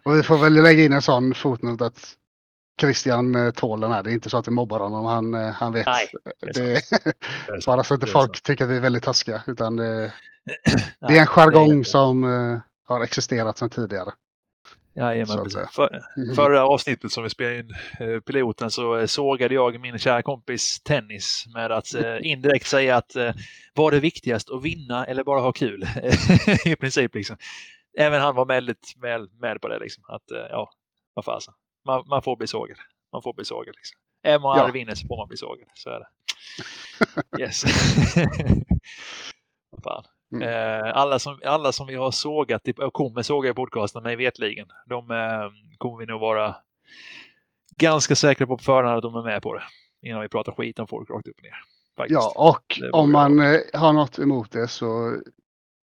Och vi får väl lägga in en sån fotnot att Christian eh, tål den här. Det är inte så att vi mobbar honom. Han, eh, han vet. Nej, det, är Det *laughs* bara så att inte folk tycker att vi är väldigt taskiga. Utan det, *clears throat* det är en jargong som har existerat sedan tidigare. Jajamän. För, Mhm. Förra avsnittet som vi spelade in eh, piloten så eh, sågade jag min kära kompis Tennis med att eh, *laughs* indirekt säga att eh, var det viktigast att vinna eller bara ha kul? *laughs* I princip liksom. Även han var väldigt väl med på det liksom. Att ja, vad fasen. Man, man får bli sågad. Man får bli sågad liksom. Även om man Ja. aldrig vinner så får man bli sågad. Så är det. *laughs* Yes. Fan. Mm. Eh, alla, som, alla som vi har sågat och kommer såga i podcasten mig vetligen, de eh, kommer vi nog vara ganska säkra på på förhand att de är med på det. Innan vi pratar skit om folk rakt upp och ner. Faktiskt. Ja, och om man eh, har något emot det så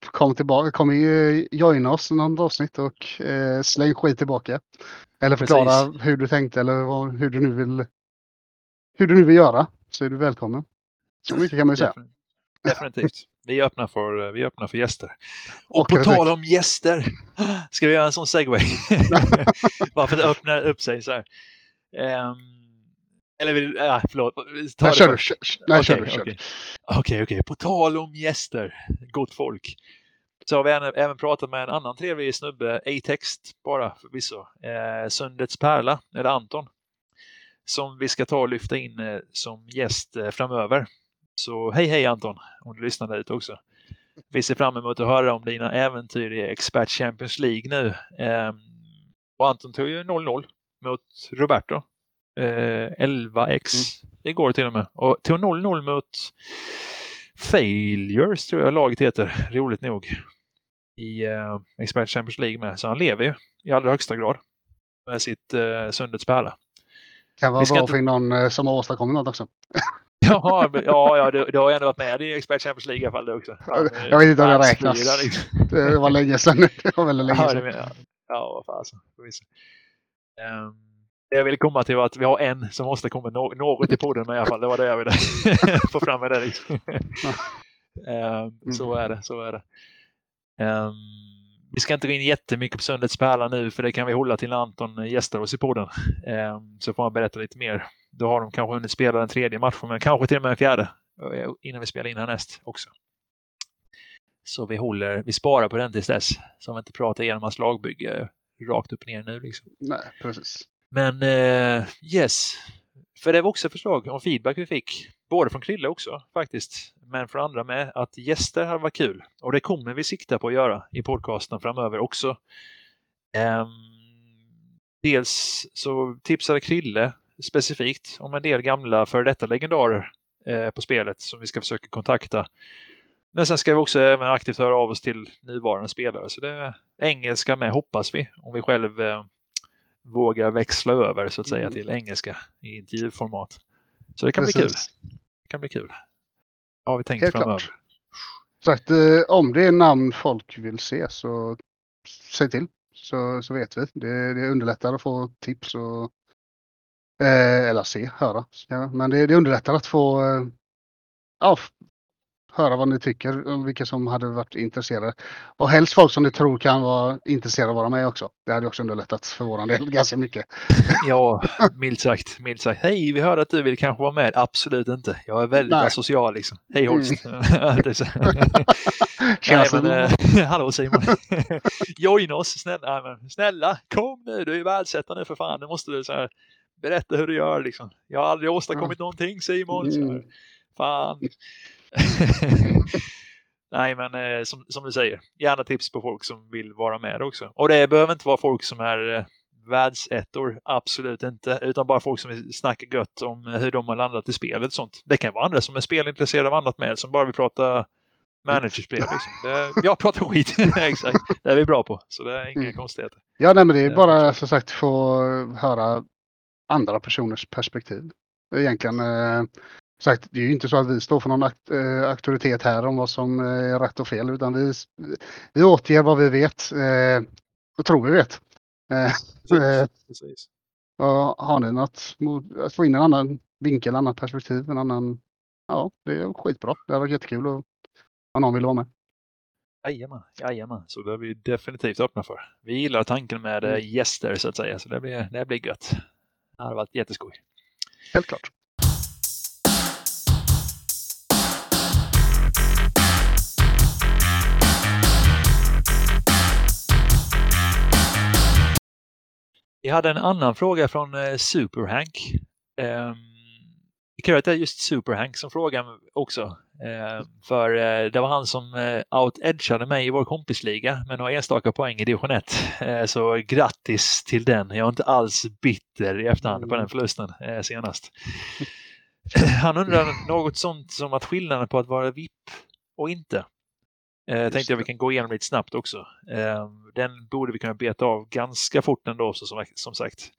kom tillbaka, kom ju joina oss i något avsnitt och eh, släng skit tillbaka. Eller förklara Precis. hur du tänkte eller vad, hur du nu vill hur du nu vill göra. Så är du välkommen. Så mycket kan man ju säga. Defin- Definitivt. Vi är öppna för, eh, vi är öppna för gäster. Och, Och på tal om gäster, *gasps* ska vi göra en sån segway? *laughs* Bara för att öppna upp sig så här. Ehm, eller vill, ja, förlåt. Ta Nej, kör du. kör- kör- Nej, kör Okej. Kör. okej. Okej, okej. På tal om gäster, gott folk. Så har vi även, även pratat med en annan trevlig snubbe, i text bara förvisso. Eh, Sundets Pärla, eller Anton. Som vi ska ta och lyfta in eh, som gäst eh, framöver. Så hej hej Anton, om du lyssnar där ute också. Vi ser fram emot att höra om dina äventyr i Expert Champions League nu. Ehm, och Anton tog ju 0-0 mot Roberto. Eh, 11x igår till och med. Och tog 0-0 mot Failures tror jag laget heter, roligt nog. I eh, Expert Champions League med. Så han lever ju i allra högsta grad. Med sitt eh, Sundets pärla. Kan vara bra inte- för någon eh, som har åstadkommit något också. Jaha, men- ja, ja du, du har ju ändå varit med i Expert Champions League i alla fall det också. Jag vet inte om det räknas. liksom. Det var länge sedan. *laughs* Det var väldigt länge Ja, det sedan. menar jag. Ja, vad fasen. Förvisso. Ehm, Det jag ville komma till var att vi har en som måste komma no- något i podden med i alla fall. Det var det jag ville *laughs* få fram med det. Liksom. Ehm, Så är det, så är det. Ehm, vi ska inte gå in jättemycket på Sundets pärla nu för det kan vi hålla till när Anton gästar oss i podden. Eh, så får han berätta lite mer. Då har de kanske hunnit spela den tredje matchen, men kanske till och med den fjärde eh, innan vi spelar in härnäst också. Så vi håller, vi sparar på den tills dess. Så vi inte pratar igenom hans lagbygge rakt upp och ner nu. Liksom. Nej, precis. Men eh, yes, för det var också förslag om feedback vi fick. Både från Krille också faktiskt, men från andra med. Att gäster hade varit kul. Och det kommer vi sikta på att göra i podcasten framöver också. Um, dels så tipsade Krille specifikt om en del gamla före detta legendarer eh, på spelet som vi ska försöka kontakta. Men sen ska vi också även aktivt höra av oss till nuvarande spelare. Så det är engelska med hoppas vi. Om vi själv eh, vågar växla över så att säga mm. till engelska i intervjuformat. Så det kan Precis. bli kul. Kan bli kul. Har vi tänkt Helt framöver. Klart. Sagt, eh, om det är namn folk vill se så säg till. Så, så vet vi. Det, det underlättar att få tips och eh, eller se, höra. Men det, det underlättar att få eh, ja, höra vad ni tycker om vilka som hade varit intresserade. Och helst folk som ni tror kan vara intresserade av att vara med också. Det hade också underlättat för vår del *laughs* ganska mycket. Ja, milt sagt. Milt sagt. Hej, vi hörde att du vill kanske vara med. Absolut inte. Jag är väldigt Nej. asocial liksom. Hej Holst. *laughs* Mm. *laughs* Nej, men, äh, hallå Simon. Joina oss snälla. snälla, kom nu. Du är världsettan nu för fan. Nu måste du så här, berätta hur du gör liksom. Jag har aldrig åstadkommit mm. någonting Simon. Så här, fan. *laughs* Nej, men eh, som, som, du säger, gärna tips på folk som vill vara med också. Och det behöver inte vara folk som är eh, världsettor, absolut inte, utan bara folk som snackar gött om hur de har landat i spelet sånt. Det kan vara andra som är spelintresserade av annat med, som bara vill prata managerspel. Liksom. Det, jag pratar skit, *laughs* exakt. Det är vi bra på, så det är inga mm. konstigheter. Ja, nej, men det är bara som sagt få höra andra personers perspektiv. Egentligen. Eh, sagt, det är ju inte så att vi står för någon akt, äh, auktoritet här om vad som eh, är rätt och fel utan vi, vi återger vad vi vet äh, och tror vi vet. Äh, Precis. har ni något att få in en annan vinkel, en annan perspektiv, en annan... Ja, det är skitbra. Det har varit jättekul och om någon vill vara med. Jajamän, jajamän, så det är vi definitivt öppna för. Vi gillar tanken med mm. gäster så att säga, så det blir, det blir gött. Det har varit jätteskoj. Helt klart. Vi hade en annan fråga från eh, Superhank. Um, kul att det är just Superhank som frågar också. Uh, för uh, det var han som uh, out-edgade mig i vår kompisliga med några enstaka poäng i division 1. Uh, så grattis till den. Jag är inte alls bitter i efterhand på den förlusten senast. *clears throat* han undrar något sånt som att skillnaden på att vara VIP och inte. Eh, tänkte jag vi kan gå igenom lite snabbt också. Eh, den borde vi kunna beta av ganska fort ändå, så som, som sagt.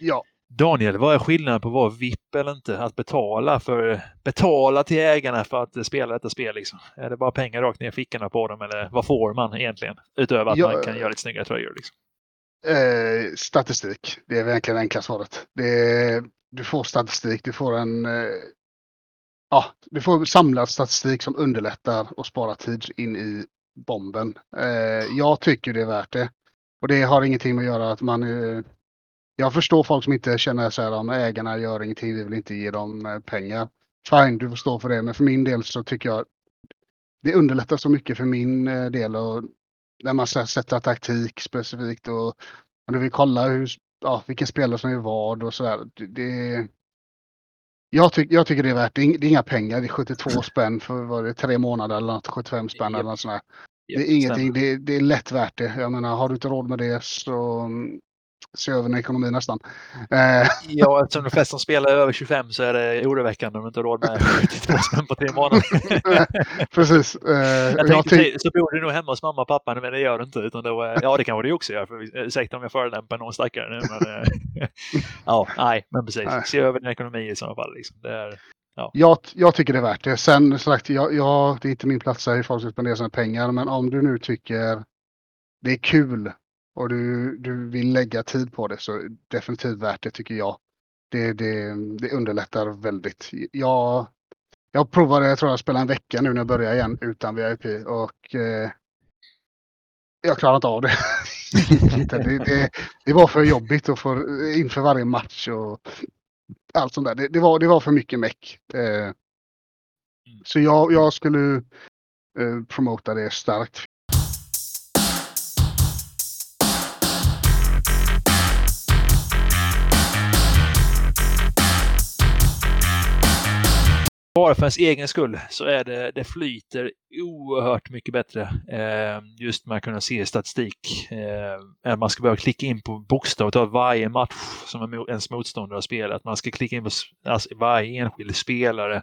Ja. Daniel, vad är skillnaden på att vara VIP eller inte? Att betala för betala till ägarna för att spela detta spel liksom? Är det bara pengar rakt ner i fickorna på dem eller vad får man egentligen? Utöver att ja, man kan göra lite snyggare tröjor liksom. Eh, statistik, det är verkligen det enkla svaret. Är, du får statistik, du får en eh, ja, du får samlad statistik som underlättar och sparar tid in i bomben. Eh, jag tycker det är värt det. Och det har ingenting med att göra att man... Eh, jag förstår folk som inte känner så här om ägarna gör ingenting, vi vill inte ge dem eh, pengar. Fine, du får stå för det. Men för min del så tycker jag det underlättar så mycket för min eh, del och när man sätter taktik specifikt och om du vill kolla hur, ja, vilken spelare som är vad och sådär. Det, det, jag, ty jag tycker det är värt det. är inga pengar. Det är 72 *laughs* spänn för vad det, tre månader eller något. 75 spänn eller något sånt där. Det är ingenting. Det, det, är lätt värt det. Jag menar, har du inte råd med det så mm, se över din ekonomi nästan. Eh. Ja, eftersom de flesta som spelar över 25 så är det oroväckande om du inte har råd med *laughs* 72 spänn på tre månader. *laughs* Precis. Eh, jag jag så bor du nog hemma hos mamma och pappa, men det gör du inte. Utan då, ja, det kanske du också gör. För, ursäkta om jag förolämpar någon stackare nu. Men, eh, *laughs* ja, nej, men precis. Nej. Se över din ekonomi i sådana fall. Liksom. Det är, ja. jag, jag tycker det är värt det. Sen sagt, jag, jag, det är inte min plats säga hur folk ska spendera sina pengar. Men om du nu tycker det är kul och du, du vill lägga tid på det så definitivt värt det tycker jag. Det, det, det underlättar väldigt. Jag, jag provade, jag tror jag spelade en vecka nu när jag börjar igen utan VIP och eh, jag klarar inte av det. *laughs* det, det. det, var för jobbigt och för, inför varje match och allt sånt där. Det, det var, det var för mycket meck. Eh, mm. så jag, jag skulle eh, promota det starkt. Bara för ens egen skull så är det, det flyter oerhört mycket bättre. Eh, just med att kunna se statistik. Eh, man ska behöva klicka in på bokstav av varje match som ens motståndare har spelat. Man ska klicka in på alltså, varje enskild spelare.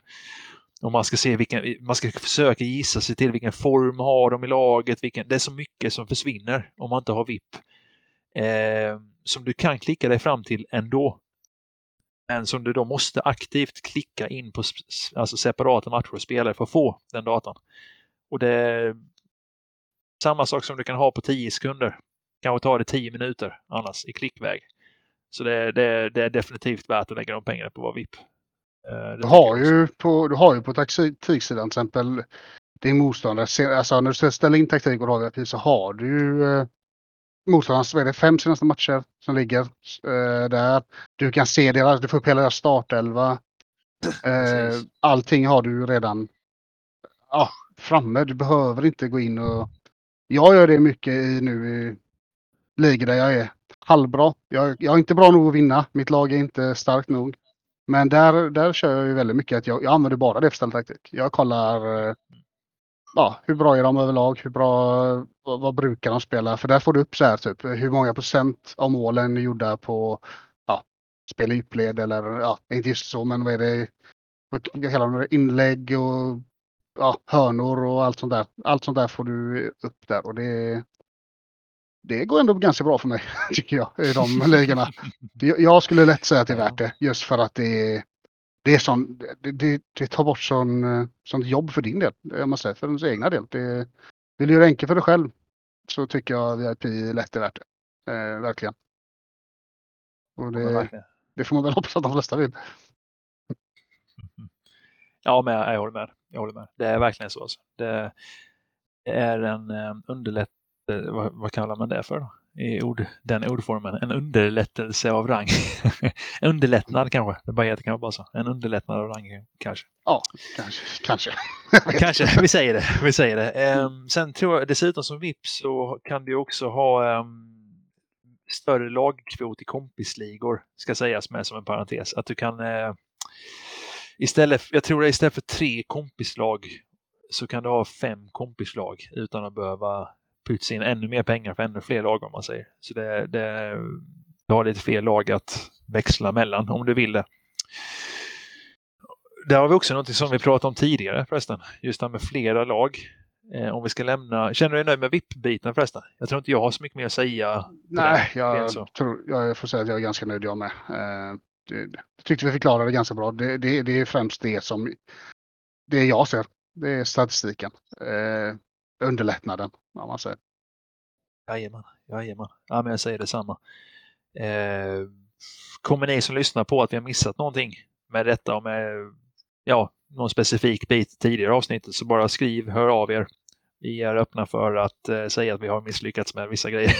Och man ska se vilken, man ska försöka gissa sig till vilken form har de i laget. Vilken, det är så mycket som försvinner om man inte har VIP. Eh, som du kan klicka dig fram till ändå men som du då måste aktivt klicka in på alltså separata matcher och spelare för att få den datan. Och det är samma sak som du kan ha på 10 sekunder. Kanske tar det 10 minuter annars i klickväg. Så det, det, det är definitivt värt att lägga de pengarna på vara VIP. Eh, du har, ju på, du har ju på taktiksidan till exempel din motståndare, alltså när du ställer in taktik och lagar så har du ju eh, motståndarnas vad är det, fem senaste matcher som ligger eh, där. Du kan se deras, du får upp hela deras startelva. *clears throat* Eh, allting har du redan ja, framme. Du behöver inte gå in och... Jag gör det mycket i, nu i ligor där jag är halvbra. Jag, jag är inte bra nog att vinna. Mitt lag är inte starkt nog. Men där, där kör jag ju väldigt mycket att jag, jag använder bara det för ställtaktik. Jag kollar eh, ja, hur bra är de överlag? Hur bra, vad, vad, brukar de spela? För där får du upp så här typ hur många procent av målen är gjorda på ja, spel i djupled eller ja, inte just så, men vad är det? Hela inlägg och ja, hörnor och allt sånt där. Allt sånt där får du upp där och det, det går ändå ganska bra för mig *laughs* tycker jag i de ligorna. Jag skulle lätt säga att det är värt det just för att det är det, är sån, det, det, det, tar bort sån, eh, sånt jobb för din del, jag måste säga, för ens egna del. Det, vill du göra enkelt för dig själv så tycker jag VIP lätt är värt det. Eh, verkligen. Och det, det får man väl hoppas att de flesta vill. Ja, men jag, jag håller med. Jag håller med. Det är verkligen så. Alltså. Det, är en um, underlätt... Vad, vad kallar man det för? Då? I ord, den ordformen. En underlättelse av rang. *laughs* underlättnad kanske. Det bara heter kanske bara så. En underlättnad av rang kanske. Ja, kanske. Kanske. *laughs* kanske. Vi säger det. Vi säger det. Um, sen tror jag dessutom som vips så kan du också ha um, större lagkvot i kompisligor ska sägas med som en parentes. Att du kan uh, istället, jag tror det istället för tre kompislag så kan du ha fem kompislag utan att behöva pytsa in ännu mer pengar för ännu fler lag om man säger. Så det, det, du har lite fler lag att växla mellan om du vill det. Där har vi också något som vi pratade om tidigare förresten. Just det här med flera lag. Eh, om vi ska lämna... Känner du dig nöjd med VIP-biten förresten? Jag tror inte jag har så mycket mer att säga. Nej, jag, tror, jag får säga att jag är ganska nöjd jag med. Eh, det, jag tyckte vi förklarade det ganska bra. Det, det, det är främst det som det jag ser. Det är statistiken. Eh, underlättnaden, om man säger. Jajamän, jajamän. Ja, men jag säger detsamma. Eh, kommer ni som lyssnar på att vi har missat någonting med detta och med ja, någon specifik bit tidigare avsnittet så bara skriv, hör av er. Vi är öppna för att eh, säga att vi har misslyckats med vissa grejer.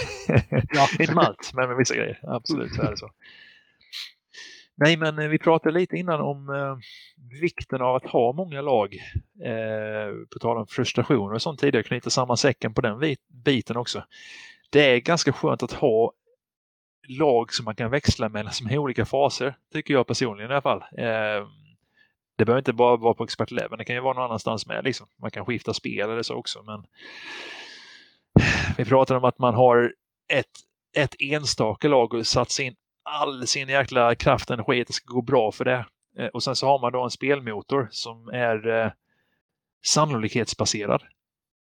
Ja. *laughs* Inte med allt, men med vissa grejer. Absolut, så är det så. Nej, men eh, vi pratade lite innan om eh, vikten av att ha många lag. Eh, på tal om frustrationer och sånt tidigare, knyta samman säcken på den biten också. Det är ganska skönt att ha lag som man kan växla mellan som är olika faser, tycker jag personligen i alla fall. Eh, det behöver inte bara vara på expertleven, det kan ju vara någon annanstans med. Liksom. Man kan skifta spel eller så också. Men vi pratar om att man har ett, ett enstaka lag och satsar in all sin jäkla kraft och energi att det ska gå bra för det. Eh, och sen så har man då en spelmotor som är eh, sannolikhetsbaserad.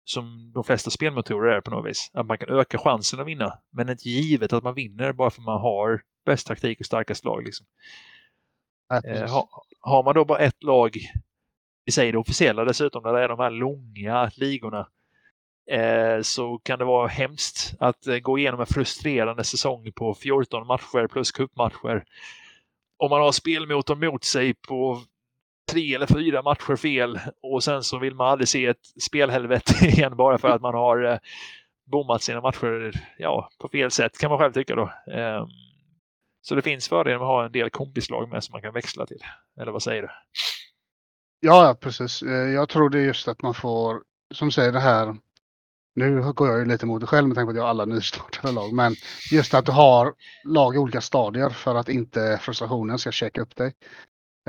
Som de flesta spelmotorer är på något vis. Att man kan öka chansen att vinna. Men inte givet att man vinner bara för att man har bäst taktik och starkast lag. Liksom. Eh, ha, har man då bara ett lag, vi säger det officiella dessutom, där det är de här långa ligorna Eh, så kan det vara hemskt att eh, gå igenom en frustrerande säsong på 14 matcher plus cupmatcher. Om man har spelmotorn mot sig på tre eller fyra matcher fel och sen så vill man aldrig se ett spelhelvete *laughs* igen bara för att man har eh, bommat sina matcher ja, på fel sätt kan man själv tycka då. Ehm, så det finns fördelar med att ha en del kompislag med som man kan växla till. Eller vad säger du? Ja, precis. Eh, jag tror det är just att man får, som säger det här, nu går jag ju lite mot det själv med tanke på att jag har alla nystartade lag, men just att du har lag i olika stadier för att inte frustrationen ska checka upp dig.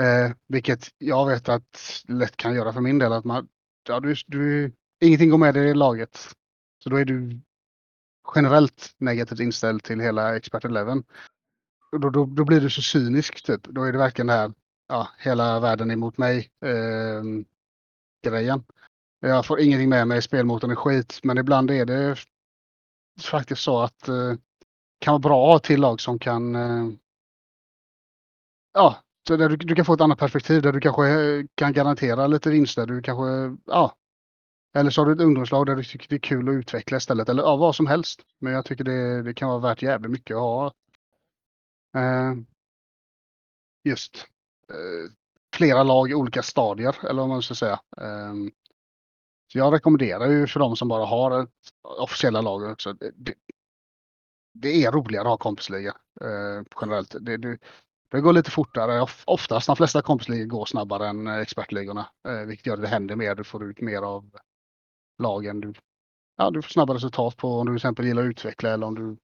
Eh, vilket jag vet att lätt kan göra för min del, att man, ja, du, du, ingenting går med dig i laget. Så då är du generellt negativt inställd till hela expert 11. Då, då, då blir du så cynisk typ. Då är det verkligen det här, ja, hela världen emot mig eh, grejen. Jag får ingenting med mig, spelmotorn är skit, men ibland är det faktiskt så att det kan vara bra att ha till lag som kan eh, Ja, där du, du, kan få ett annat perspektiv där du kanske eh, kan garantera lite vinster. Du kanske, ja. Eller så har du ett ungdomslag där du tycker det är kul att utveckla istället. Eller ja, vad som helst. Men jag tycker det, det kan vara värt jävligt mycket att ha. Eh, just eh, flera lag i olika stadier, eller vad man ska säga. Eh, så jag rekommenderar ju för de som bara har ett officiella lag också. Det, det är roligare att ha kompisliga eh, generellt. Det, det, det går lite fortare. Oftast de flesta kompisligor går snabbare än eh, expertligorna. Eh, vilket gör att det händer mer. Du får ut mer av lagen. Du, ja, du får snabbare resultat på om du till exempel gillar att utveckla eller om du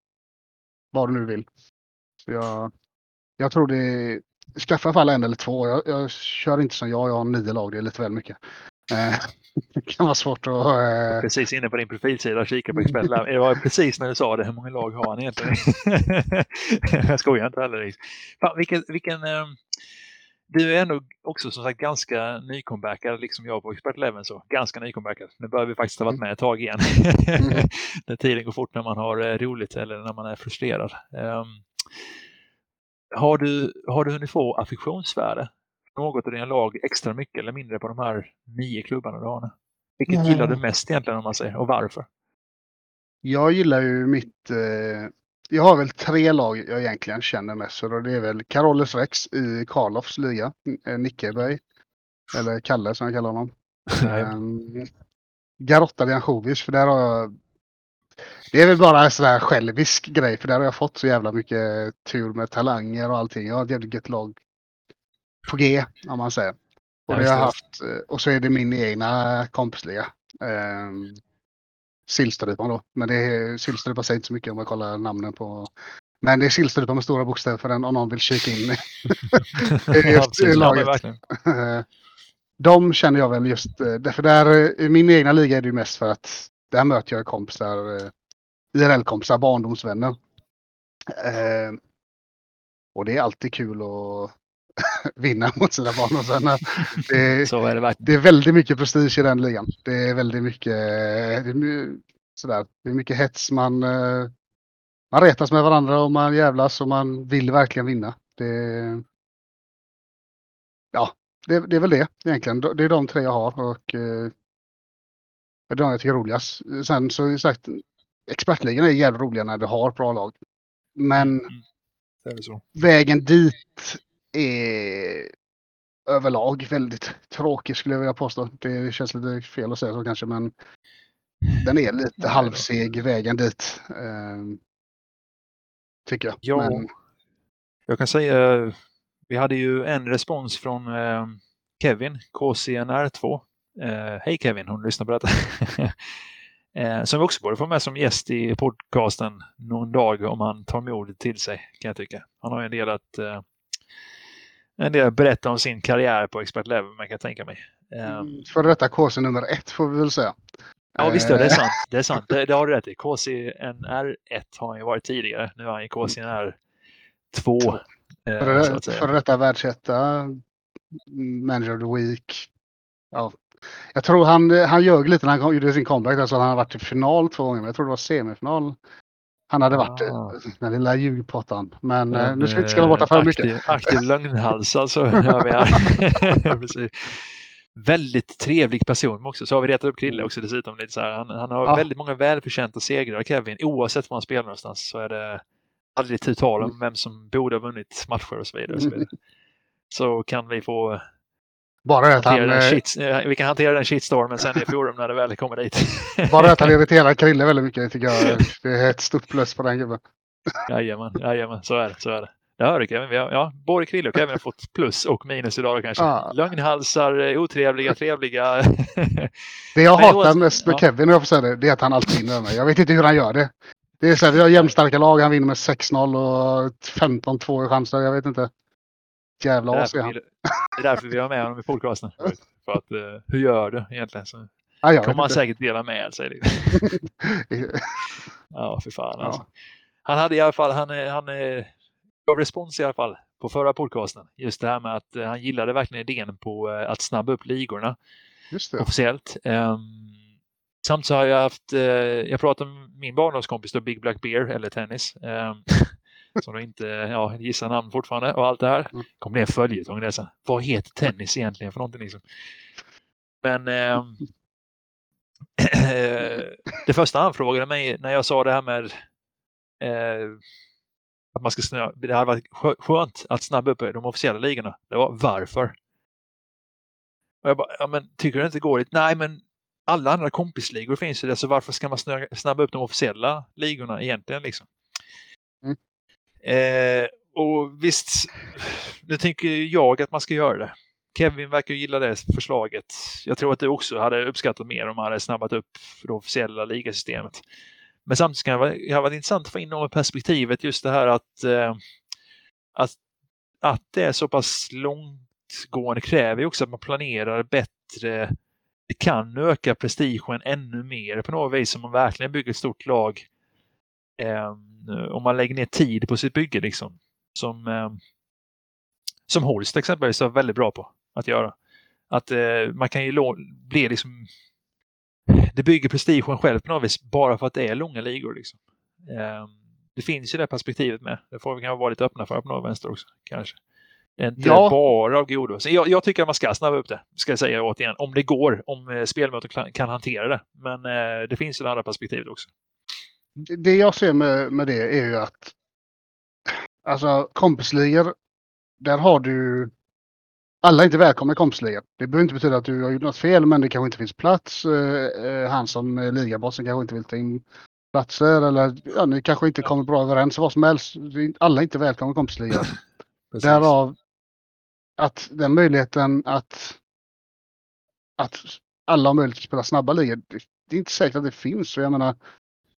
vad du nu vill. Så jag, jag tror det Skaffa i alla fall en eller två. Jag, jag, kör inte som jag. Jag har nio lag. Det är lite väl mycket. Eh, *laughs* det kan vara svårt att... Eh... Precis inne på din profilsida och kika på Expertlab. Det var precis när du sa det. Hur många lag har han egentligen? *laughs* jag skojar inte heller. Fan, vilken, vilken, eh... Du är ändå också som sagt ganska nykombackad, liksom jag på Expert Eleven. Så. Ganska nykombackad. Nu börjar vi faktiskt ha varit mm. med ett tag igen. Mm. *laughs* tiden går fort när man har eh, roligt eller när man är frustrerad. Um, har, du, har du hunnit få affektionsvärde något av dina lag extra mycket eller mindre på de här nio klubbarna du har nu? Vilket mm. gillar du mest egentligen om man säger och varför? Jag gillar ju mitt... Eh, jag har väl tre lag jag egentligen känner mest för och det är väl Carolus Rex i Karloffs liga, eh, Nickeberg. Eller Kalle som jag kallar honom. *laughs* um, Garotta de Anchovis för där har jag det är väl bara en sån här självisk grej för där har jag fått så jävla mycket tur med talanger och allting. Jag har ett jävligt gött lag på G om man säger. Och, det har haft, eh, och så är det min egna kompisliga. Eh, Sillstrypan då. Men det säger inte så mycket om man kollar namnen på. Men det är Sillstrypan med stora bokstäver för den om någon vill kika in i, *laughs* laget. *laughs* De känner jag väl just, eh, därför där i min egna liga är det ju mest för att där möter jag kompisar, eh, IRL-kompisar, barndomsvänner. Eh, och det är alltid kul att *laughs* vinna mot sina barndomsvänner. Det, *laughs* Så är det, det är väldigt mycket prestige i den ligan. Det är väldigt mycket, det är, sådär, det är mycket hets. Man, eh, man retas med varandra och man jävlas och man vill verkligen vinna. Det, ja, det, det är väl det egentligen. Det är de tre jag har och eh, det är de jag tycker är roligast. Sen så sagt, expertligan är jävligt roliga när du har bra lag. Men mm. vägen dit är överlag väldigt *laughs* tråkig skulle jag vilja påstå. Det känns lite fel att säga så kanske men den är lite halvseg vägen dit. Eh, tycker jag. Ja, men... jag kan säga vi hade ju en respons från eh, Kevin, KCNR2. Eh, Hej Kevin, hon lyssnar på detta. *laughs* eh, som vi också borde få med som gäst i podcasten någon dag om han tar modet till sig kan jag tycka. Han har ju en del att eh, en del berätta om sin karriär på Expert Level, man kan tänka mig. Um, För detta KC nummer ett får vi väl säga. Ja visst, det är sant. Det, är sant. det, det har du rätt i. KCNR 1 har han ju varit tidigare. Nu är han i KCNR 2. Eh, för, för detta världsetta, Manager of the Week. Ja. Jag tror han, han ljög lite när han gjorde sin comeback. Alltså han har varit i final två gånger, men jag tror det var semifinal han hade varit ah. den lilla ljugpottan. Men den, eh, nu ska vi inte skrämma bort för mycket. Aktiv *laughs* lögnhals alltså. *laughs* väldigt trevlig person också. Så har vi retat upp Krille också dessutom. Lite så här. Han, han har ja. väldigt många välförtjänta segrar, Kevin. Oavsett var han spelar någonstans så är det aldrig tu tal om vem som borde ha vunnit matcher och så vidare. Och så, vidare. *laughs* så kan vi få Bara det att han... den eh, shit, eh, vi kan hantera den shitstormen sen i forum när det väl kommer dit. *laughs* Bara det att han irriterar Krille väldigt mycket tycker jag det är ett stort plus på den gubben. Jajamän, jajamän, så är det. Så är det. Det hör du Kevin. Vi har, ja, både Krille och Kevin har fått plus och minus idag kanske. Ja. Lögnhalsar, eh, otrevliga, trevliga. *laughs* Det jag *laughs* hatar oavsett- mest med ja. Kevin, om jag får säga det, det är att han alltid vinner mig. Jag vet inte hur han gör det. Det är så här, vi har jämnstarka lag, han vinner med 6-0 och 15-2 i chanser. Jag vet inte. Jävla as är därför han. vi, det är därför vi har med honom i podcasten. *laughs* För att, eh, hur gör du egentligen? Så jag kommer han säkert dela med sig. Liksom. *laughs* Ja, för fan Ja. alltså. Han hade i alla fall, han, eh, han eh, gav respons i alla fall på förra podcasten. Just det här med att eh, han gillade verkligen idén på eh, att snabba upp ligorna Just det. officiellt. Um, samt så har jag haft, eh, jag pratade med min barndomskompis då, Big Black Bear eller Tennis. Um, som då inte ja, gissar namn fortfarande och allt det här. Mm. Kommer bli en följetong det sen. Vad heter tennis egentligen för någonting liksom? Men ehm, *clears throat* det första han frågade mig när jag sa det här med eh, att man ska snö, det hade varit skö- skönt att snabba upp de officiella ligorna. Det var varför? Och jag bara, ja men tycker du inte det går dit? Nej men alla andra kompisligor finns ju där så varför ska man snabba upp de officiella ligorna egentligen liksom? Mm. Eh, och visst, nu tänker jag att man ska göra det. Kevin verkar ju gilla det förslaget. Jag tror att du också hade uppskattat mer om man hade snabbat upp det officiella ligasystemet. Men samtidigt kan det vara, det varit intressant att få in något perspektivet just det här att, eh, att, att det är så pass långtgående kräver ju också att man planerar bättre. Det kan öka prestigen ännu mer på något vis om man verkligen bygger ett stort lag. Eh, om man lägger ner tid på sitt bygge liksom. Som, eh, som Holst exempelvis är väldigt bra på att göra. Att eh, man kan ju bli liksom det bygger prestigen själv på något vis bara för att det är långa ligor. Liksom. Eh, det finns ju det perspektivet med. Det får vi kanske vara lite öppna för på något vänster också. Kanske. Det är inte Ja. bara av godo. Jag, jag tycker att man ska snabba upp det, ska jag säga återigen. Om det går, om eh, spelmöten kan, kan hantera det. Men eh, det finns ju det andra perspektivet också. Det jag ser med, med det är ju att alltså kompisligor, där har du alla är inte välkomna i kompisligor. Det behöver inte betyda att du har gjort något fel, men det kanske inte finns plats. Eh, eh, Han som är ligabossen kanske inte vill ta in platser eller ja, ni kanske inte kommer bra överens. Vad som helst. Alla är inte välkomna i kompisligor. *clears throat* Därav att den möjligheten att, att alla har möjlighet att spela snabba ligor. Det, det är inte säkert att det finns. Så jag menar,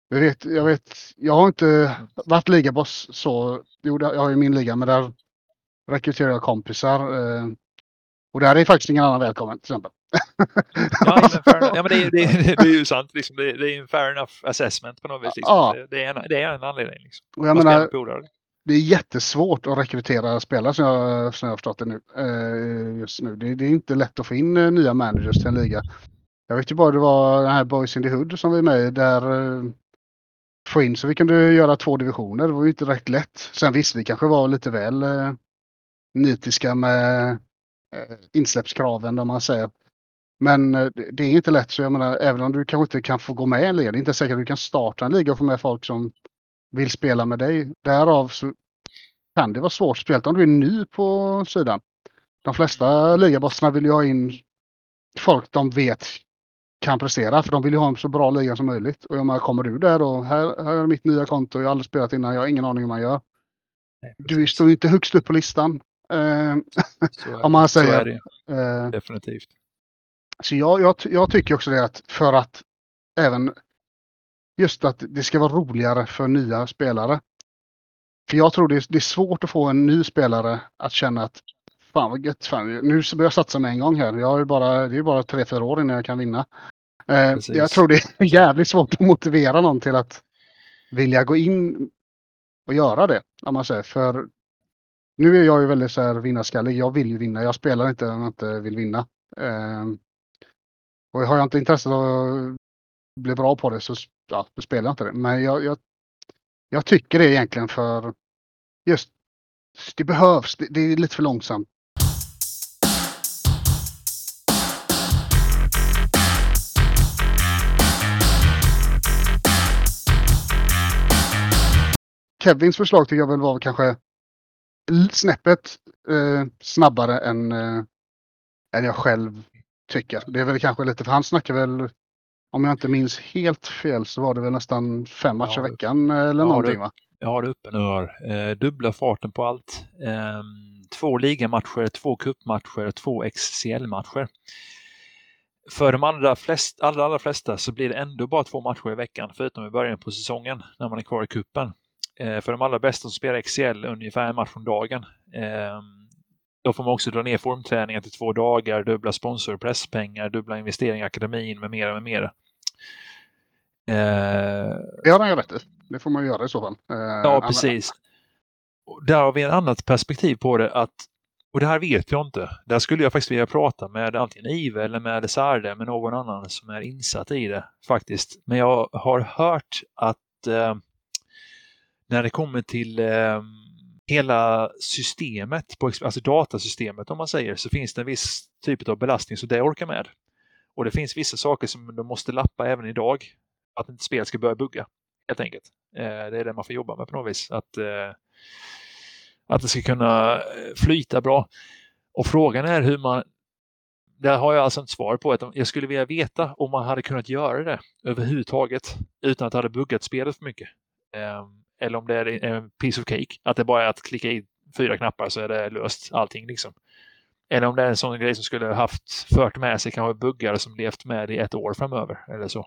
jag vet, jag vet, jag har inte varit ligaboss så. Jo, jag har ju min liga, men där rekryterar jag kompisar. eh, Och där är faktiskt ingen annan välkommen till exempel. Ja, men ja, men det, är, det, är, *laughs* det är ju sant. Liksom. Det, är- det är en fair enough assessment på något vis. Liksom. Ja. Det, det, är en, det är en anledning. Liksom. Och jag menar, det är jättesvårt att rekrytera spelare som jag, som jag har förstått det nu. Eh, just nu. Det, det är inte lätt att få in eh, nya managers till en liga. Jag vet ju bara det var den här Boys in the Hood som vi är med i där få in så vi kunde göra två divisioner. Det var ju inte rätt lätt. Sen visst, vi kanske var lite väl eh, nitiska med eh, insläppskraven om man säger. Men eh, det är inte lätt så jag menar även om du kanske inte kan få gå med i en liga. Det är inte säkert att du kan starta en liga och få med folk som vill spela med dig. Därav så kan det vara svårt, speciellt om du är ny på sidan. De flesta ligabossarna vill ju ha in folk de vet kan prestera för de vill ju ha en så bra liga som möjligt. Och jag menar, kommer du där och här, här är mitt nya konto, jag har aldrig spelat innan, jag har ingen aning hur man gör. Nej, Du står ju inte högst upp på listan. Eh, är *laughs* om man det. Så säger. är det. eh, Definitivt. Så jag, jag, jag tycker också det att för att även just att det ska vara roligare för nya spelare. För jag tror det är, det är svårt att få en ny spelare att känna att fan vad gött, fan, nu börjar jag satsa med en gång här. Jag har ju bara, det är bara tre, fyra år innan jag kan vinna. Eh, Precis. jag tror det är *laughs* jävligt svårt att motivera någon till att vilja gå in och göra det. Om man säger. För nu är jag ju väldigt så här vinnarskallig. Jag vill ju vinna. Jag spelar inte om jag inte vill vinna. Eh, och har jag inte intresse av att bli bra på det så ja, då spelar jag inte det. Men jag, jag, jag tycker det egentligen för just det behövs. Det, det är lite för långsamt. Kevins förslag tycker jag väl var kanske snäppet eh, snabbare än, eh, än jag själv tycker. Det är väl kanske lite, för han snackar väl, om jag inte minns helt fel så var det väl nästan fem matcher i veckan eller ja, någonting va? Jag har det uppe nu. Eh, dubbla farten på allt. Eh, två ligamatcher, två cupmatcher, två XCL-matcher. För de allra, flest, allra, allra flesta så blir det ändå bara två matcher i veckan, förutom i början på säsongen när man är kvar i kuppen. Eh, för de allra bästa som spelar XCL ungefär en match om dagen. Eh, då får man också dra ner formträningen till två dagar, dubbla sponsor och presspengar, dubbla investeringar i akademin med mera, med mera. Eh, Det har han ju rätt i. Det får man göra i så fall. Eh, Ja, precis. Och där har vi ett annat perspektiv på det. att och det här vet jag inte. Där skulle jag faktiskt vilja prata med antingen Ive eller med Sarde, med någon annan som är insatt i det faktiskt. Men jag har hört att eh, när det kommer till eh, hela systemet, på, alltså datasystemet om man säger, så finns det en viss typ av belastning som det orkar med. Och det finns vissa saker som de måste lappa även idag. Att inte spel ska börja bugga, helt enkelt. Eh, det är det man får jobba med på något vis. Att, eh, att det ska kunna eh, flyta bra. Och frågan är hur man... Där har jag alltså inte svar på. Att jag skulle vilja veta om man hade kunnat göra det överhuvudtaget utan att det hade buggat spelet för mycket. Ehm, eller om det är en piece of cake. Att det bara är att klicka i fyra knappar så är det löst allting liksom. Eller om det är en sån grej som skulle haft fört med sig kanske buggar som levt med i ett år framöver eller så.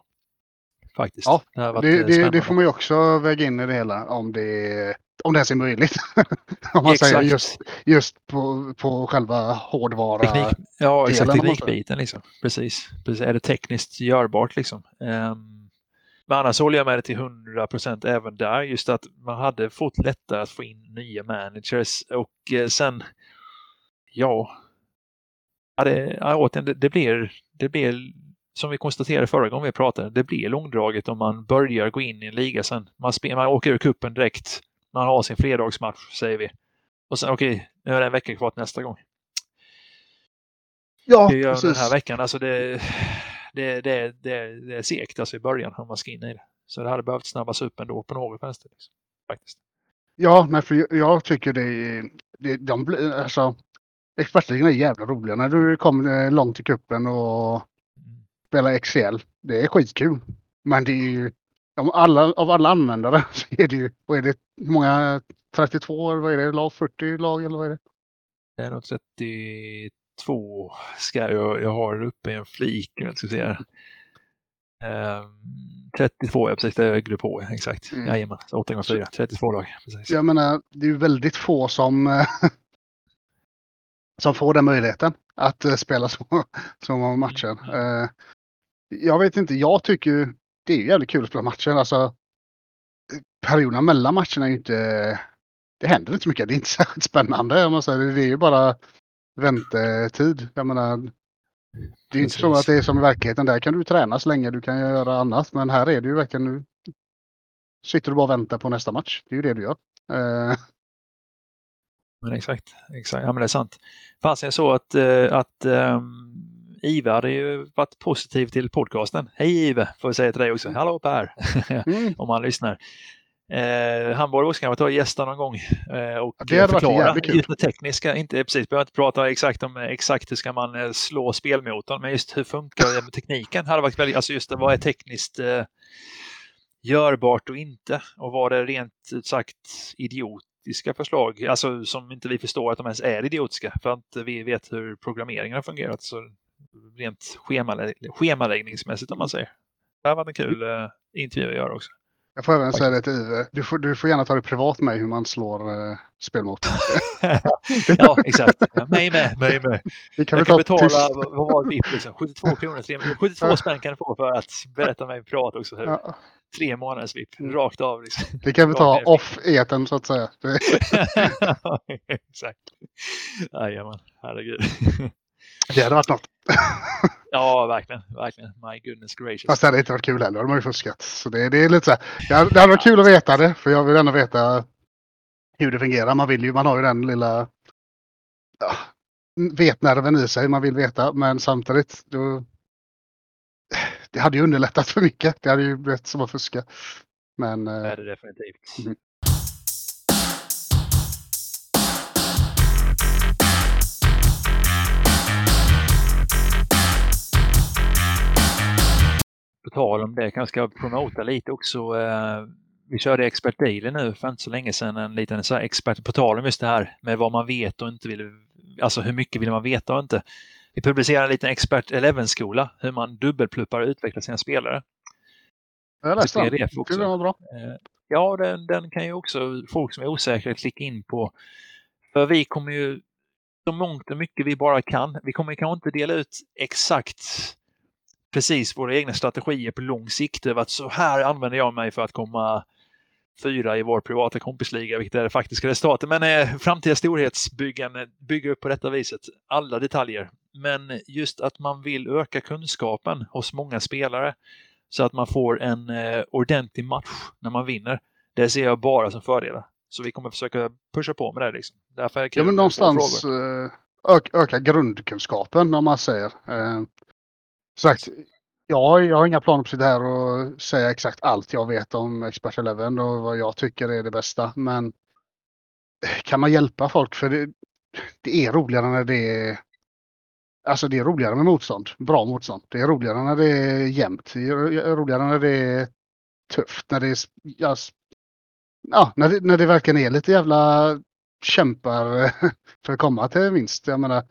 Faktiskt. Ja, det, Det, eh, det, det spännande. får man ju också väga in i det hela om det, om det ens är möjligt. *laughs* om man säger Exakt. just, just på, på själva hårdvara. Teknik, ja, exakt. säger. Teknikbiten liksom. Precis. Precis. Är det tekniskt görbart liksom? Um, men annars håller jag med dig till 100 procent även där. Just att man hade fått lättare att få in nya managers och eh, sen, ja, ja, det, ja återigen, det, det blir, det blir som vi konstaterade förra gången vi pratade, det blir långdraget om man börjar gå in i en liga sen. Man, spel, man åker ur kuppen direkt. Man har sin fredagsmatch, säger vi. Och sen, okej, nu är det en vecka kvar till nästa gång. Ja, det gör den precis. här veckan. Alltså det, det, det, det, det är segt alltså i början om man ska in i det. Så det hade behövt snabbas upp ändå på något vänster. Liksom, faktiskt. Ja, nej, för jag- tycker det är... Det, de alltså, expertligan är jävla roliga. När du kommer eh, långt i kuppen och spelar XL. Det är skitkul. Men det är ju... Om alla, av alla användare *laughs* så är det ju... Vad är det? Hur många? 32? eller Vad är det? Lag? 40 lag eller vad är det? Det är nog 32 ska jag, jag har uppe i en flik. Jag ska säga. Um, 32, ja precis, det är grupp H, exakt. Mm. Jajamän, så 8 gånger 4, 32 lag. Precis. Jag menar, det är ju väldigt få som, eh, *laughs* som får den möjligheten att eh, spela så, *laughs* så många matcher. Mm. Eh, Jag vet inte, jag tycker ju det är jävligt kul att spela matcher. Alltså, perioderna mellan matcherna är ju inte... Det händer inte så mycket. Det är inte *laughs* särskilt spännande. man säger det. Det är ju bara väntetid. Jag menar, det är inte så att det är som i verkligheten. Där kan du träna så länge du kan göra annat. Men här är det ju verkligen nu. Sitter du bara och väntar på nästa match. Det är ju det du gör. Eh, Men exakt, exakt. Ja men det är sant. Fanns det så att, eh, att um, Ive hade ju varit positiv till podcasten. Hej Ive, får jag säga till dig också. Hallå Per! mm. *laughs* om han lyssnar. Eh, borde också kunna ta gästa någon gång eh, och det förklara det tekniska. Inte precis, behöver inte prata exakt om exakt hur ska man eh, slå spelmotorn, men just hur funkar det med tekniken? Hade varit väldigt, alltså just det, vad är tekniskt eh, görbart och inte? Och vad är rent ut sagt idiotiska förslag? Alltså som inte vi förstår att de ens är idiotiska för att vi vet hur programmeringen har fungerat. Så rent schemalä schemaläggningsmässigt om man säger. Det har varit en kul eh, intervju att göra också. Jag får även säga det till Ive. Du får, du får gärna ta det privat med hur man slår eh, spelmotorn. *laughs* ja, exakt. Mig med. *laughs* Mig med. Det kan vi Jag kan ta betala, vad var det liksom? 72 kronor. tre- *laughs* 72 spänn kan du få för att berätta mig privat också. Hur. Ja, Tre månaders VIP, Mm. rakt av. Liksom. det kan vi ta Rakt ner. off eten så att säga. Exakt. Jajamän, herregud. det hade varit något. *laughs* Ja, verkligen. Verkligen. My goodness gracious. Fast det hade inte varit kul heller. De har ju fuskat. Så det, det är lite så här. Det hade, det hade varit kul att veta det. För jag vill ändå veta hur det fungerar. Man vill ju, man har ju den lilla ja, vetnerven i sig. Man vill veta. Men samtidigt. Då, det hade ju underlättat för mycket. Det hade ju blivit som att fuska. Men Det eh, är det definitivt. Mm. Tal om det, kanske ska promota lite också. Eh, vi körde Expert Daily nu för inte så länge sedan, en liten så expert på tal om just det här med vad man vet och inte vill, alltså hur mycket vill man veta och inte. Vi publicerar en liten Expert Eleven-skola, hur man dubbelpluppar och utvecklar sina spelare. Jag läste den. Det var bra. Eh, ja, den, den kan ju också folk som är osäkra klicka in på. För vi kommer ju så mångt och mycket vi bara kan. Vi kommer kanske inte dela ut exakt precis våra egna strategier på lång sikt över att så här använder jag mig för att komma fyra i vår privata kompisliga, vilket är det faktiska resultatet. Men eh, framtida storhetsbyggande bygger upp på detta viset alla detaljer. Men just att man vill öka kunskapen hos många spelare så att man får en eh, ordentlig match när man vinner. Det ser jag bara som fördelar. Så vi kommer försöka pusha på med det. Liksom. Därför är det ja, men någonstans eh, öka, öka grundkunskapen om man säger. Eh, sagt, ja, jag har inga planer på att sitta här och säga exakt allt jag vet om Expert Eleven och vad jag tycker är det bästa. Men kan man hjälpa folk? För det, det är roligare när det är Alltså det är roligare med motstånd. Bra motstånd. Det är roligare när det är jämnt. Det är roligare när det är tufft. När det är... Ja, när det, när det verkligen är lite jävla kämpar *laughs* för att komma till vinst. Jag menar,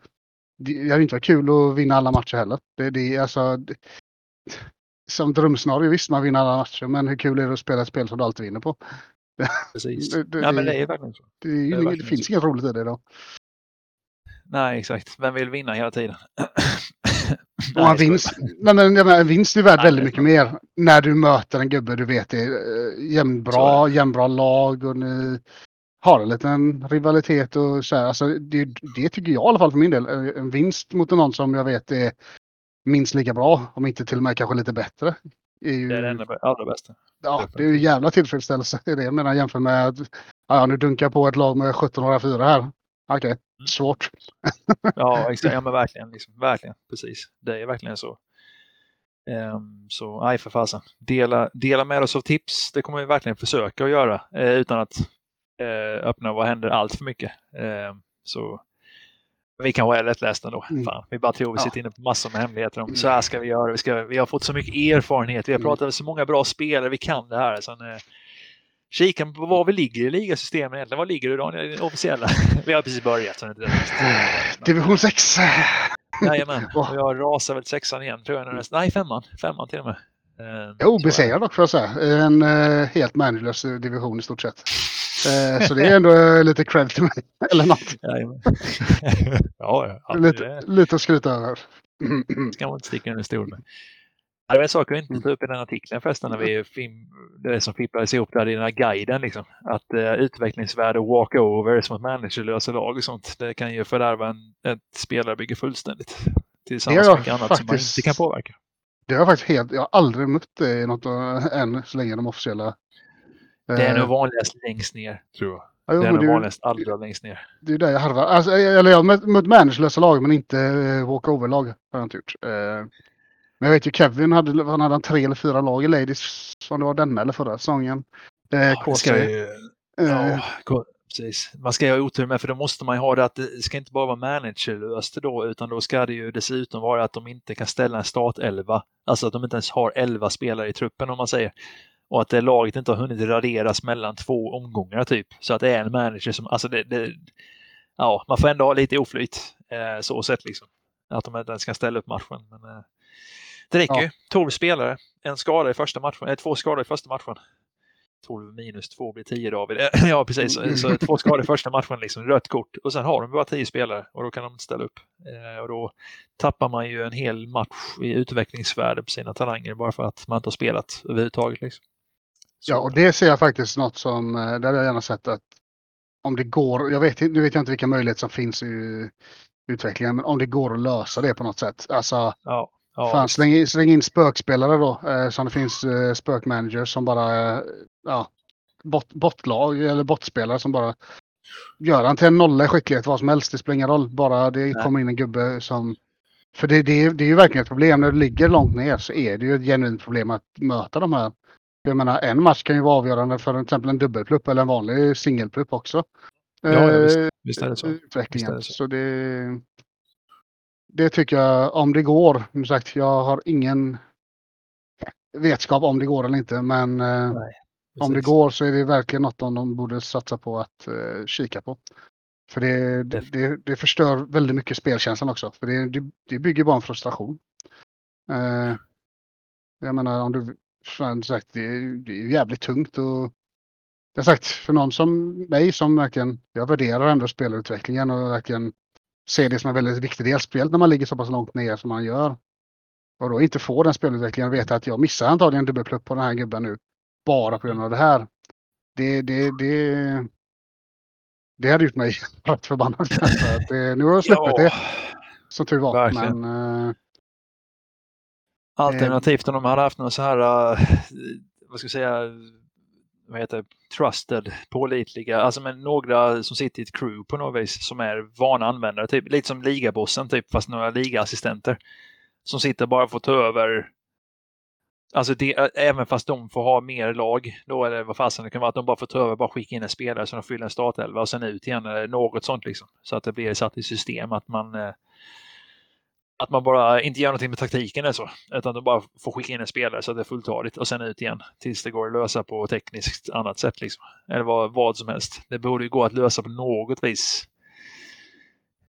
det hade inte varit kul att vinna alla matcher heller. Det, det, alltså, det, som drömscenario visst, man vinner alla matcher. Men hur kul är det att spela ett spel som du alltid vinner på? Precis. *laughs* det, det, ja, men det är verkligen så. Det, det, det, det finns inget roligt i det då. Nej, exakt. Vem vill vinna hela tiden? Och en vinst, nej, men, menar, en vinst är värd väldigt mycket mer när du möter en gubbe du vet är äh, jämnbra, jämnbra lag och ni har en liten rivalitet och så här. Alltså, det, det tycker jag i alla fall för min del. En vinst mot någon som jag vet är minst lika bra, om inte till och med kanske lite bättre. Är ju, det är det allra bästa. Ja, det är ju jävla tillfredsställelse i det. Jag menar jämfört med att ja, nu dunkar jag på ett lag med 1704 här. Okej, okay. Mm. svårt. ja, *laughs* exakt. Ja, men verkligen. Liksom, verkligen. Precis. Det är verkligen så. Um, så nej, för fasen. Dela, dela med oss av tips. Det kommer vi verkligen försöka att göra eh, utan att eh, öppna vad händer allt för mycket. Eh, så vi kanske är lättlästa ändå. Mm. Fan, vi bara tror vi sitter inne på massor med hemligheter om så här ska vi göra. Vi, ska, vi har fått så mycket erfarenhet. Vi har mm. pratat med så många bra spelare. Vi kan det här. Sen, eh, kika på var vi ligger i ligasystemet egentligen. Var ligger du Daniel? Det officiella? *laughs* vi har precis börjat. Så det är Division 6. Jajamän, och jag rasar väl sexan igen tror jag. Nej, femman. Femman till och med. Eh, får jag säga. En uh, helt managerlös division i stort sett. Uh, så det är ändå uh, lite cred till mig. *laughs* Eller något. *laughs* ja, ja, lite, lite att skryta över. ska man inte sticka under stol med. Det var en sak vi inte tog upp i den artikeln förresten när vi film, det som fipplades ihop där i den här guiden. Liksom. Att uh, utvecklingsvärde och walkover som ett managerlösa lag och sånt. Det kan ju fördärva en, ett spelarbygge fullständigt. Tillsammans med mycket annat faktiskt, som man inte kan påverka. Det har jag faktiskt helt, jag har aldrig mött det i något än så länge de officiella. Det är nog eh, vanligast längst ner tror jag. Ja, jo, det är nog vanligast allra längst ner. Det är där jag harvar. Alltså, eller jag har mött, managerlösa lag men inte uh, walkover-lag. Har jag inte gjort. Uh, men jag vet ju Kevin hade, han hade tre eller fyra lag i Ladies. Om det var denna eller förra säsongen. Eh, ja, ska ju, ja, precis. Man ska ju ha otur med för då måste man ju ha det att det ska inte bara vara managerlöst då utan då ska det ju dessutom vara att de inte kan ställa en startelva. Alltså att de inte ens har elva spelare i truppen om man säger. Och att det laget inte har hunnit raderas mellan två omgångar typ. Så att det är en manager som, alltså det, det ja, man får ändå ha lite oflyt eh, så sett liksom. Att de inte ens kan ställa upp matchen. Men, eh, det räcker ja. ju. 12 spelare, en skada i första matchen, eh, två skador i första matchen. 12 minus 2 blir 10 David. *clears throat* ja precis, mm. så två skador i första matchen, liksom, rött kort. Och sen har de bara 10 spelare och då kan de ställa upp. Eh, och då tappar man ju en hel match i utvecklingsvärde på sina talanger bara för att man inte har spelat överhuvudtaget. Liksom. Ja, och det ser jag faktiskt något som, eh, där har jag gärna sett att om det går, jag vet, nu vet jag inte vilka möjligheter som finns i utvecklingen, men om det går att lösa det på något sätt. Alltså, ja. Ja. Fan, släng, släng in spökspelare då. Eh, så det finns eh, spökmanagers som bara, eh, ja, bot, botlag eller botspelare som bara gör han till en nolla i skicklighet, vad som helst, det spelar ingen roll. Bara det Nej. kommer in en gubbe som... För det, det, det är ju verkligen ett problem. När du ligger långt ner så är det ju ett genuint problem att möta de här. Jag menar, en match kan ju vara avgörande för till exempel en dubbelplupp eller en vanlig singelplupp också. Ja, ja visst. visst är det så. Utvecklingen. Visst är det så. så det, det tycker jag, om det går. Som sagt, jag har ingen... vetskap om det går eller inte. Men eh, om det går så är det verkligen något de borde satsa på att eh, kika på. För det, det, det, förstör väldigt mycket spelkänslan också. För det, det, det bygger bara en frustration. Eh, jag menar om du, som sagt, det, det är jävligt tungt och jag sagt, för någon som mig som verkligen, jag värderar ändå spelutvecklingen och verkligen ser det som en väldigt viktig del, speciellt när man ligger så pass långt ner som man gör. Och då inte få den spelutvecklingen och veta att jag missar antagligen en dubbelplupp på den här gubben nu. Bara på grund av det här. Det, det, det, det hade gjort mig *laughs* rätt förbannad. det, nu har jag släppt ja, det. Som tur var. Verkligen. Men, äh, Ehm. Alternativt om de hade haft någon så här, uh, vad ska jag säga, vad heter trusted, pålitliga, alltså med några som sitter i ett crew på något vis som är vana användare, typ lite som ligabossen typ, fast några ligaassistenter som sitter bara för att ta över Alltså det, även fast de får ha mer lag, då eller vad fasen det kan vara, att de bara får ta över, bara skicka in en spelare så de fyller en startelva och sen ut igen, eller något sånt liksom. Så att det blir satt i system att man eh, att man bara inte gör någonting med taktiken eller så, utan de bara får skicka in en spelare så att det är fulltaligt och sen ut igen tills det går att lösa på tekniskt annat sätt. Liksom. Eller vad, vad som helst. Det borde ju gå att lösa på något vis.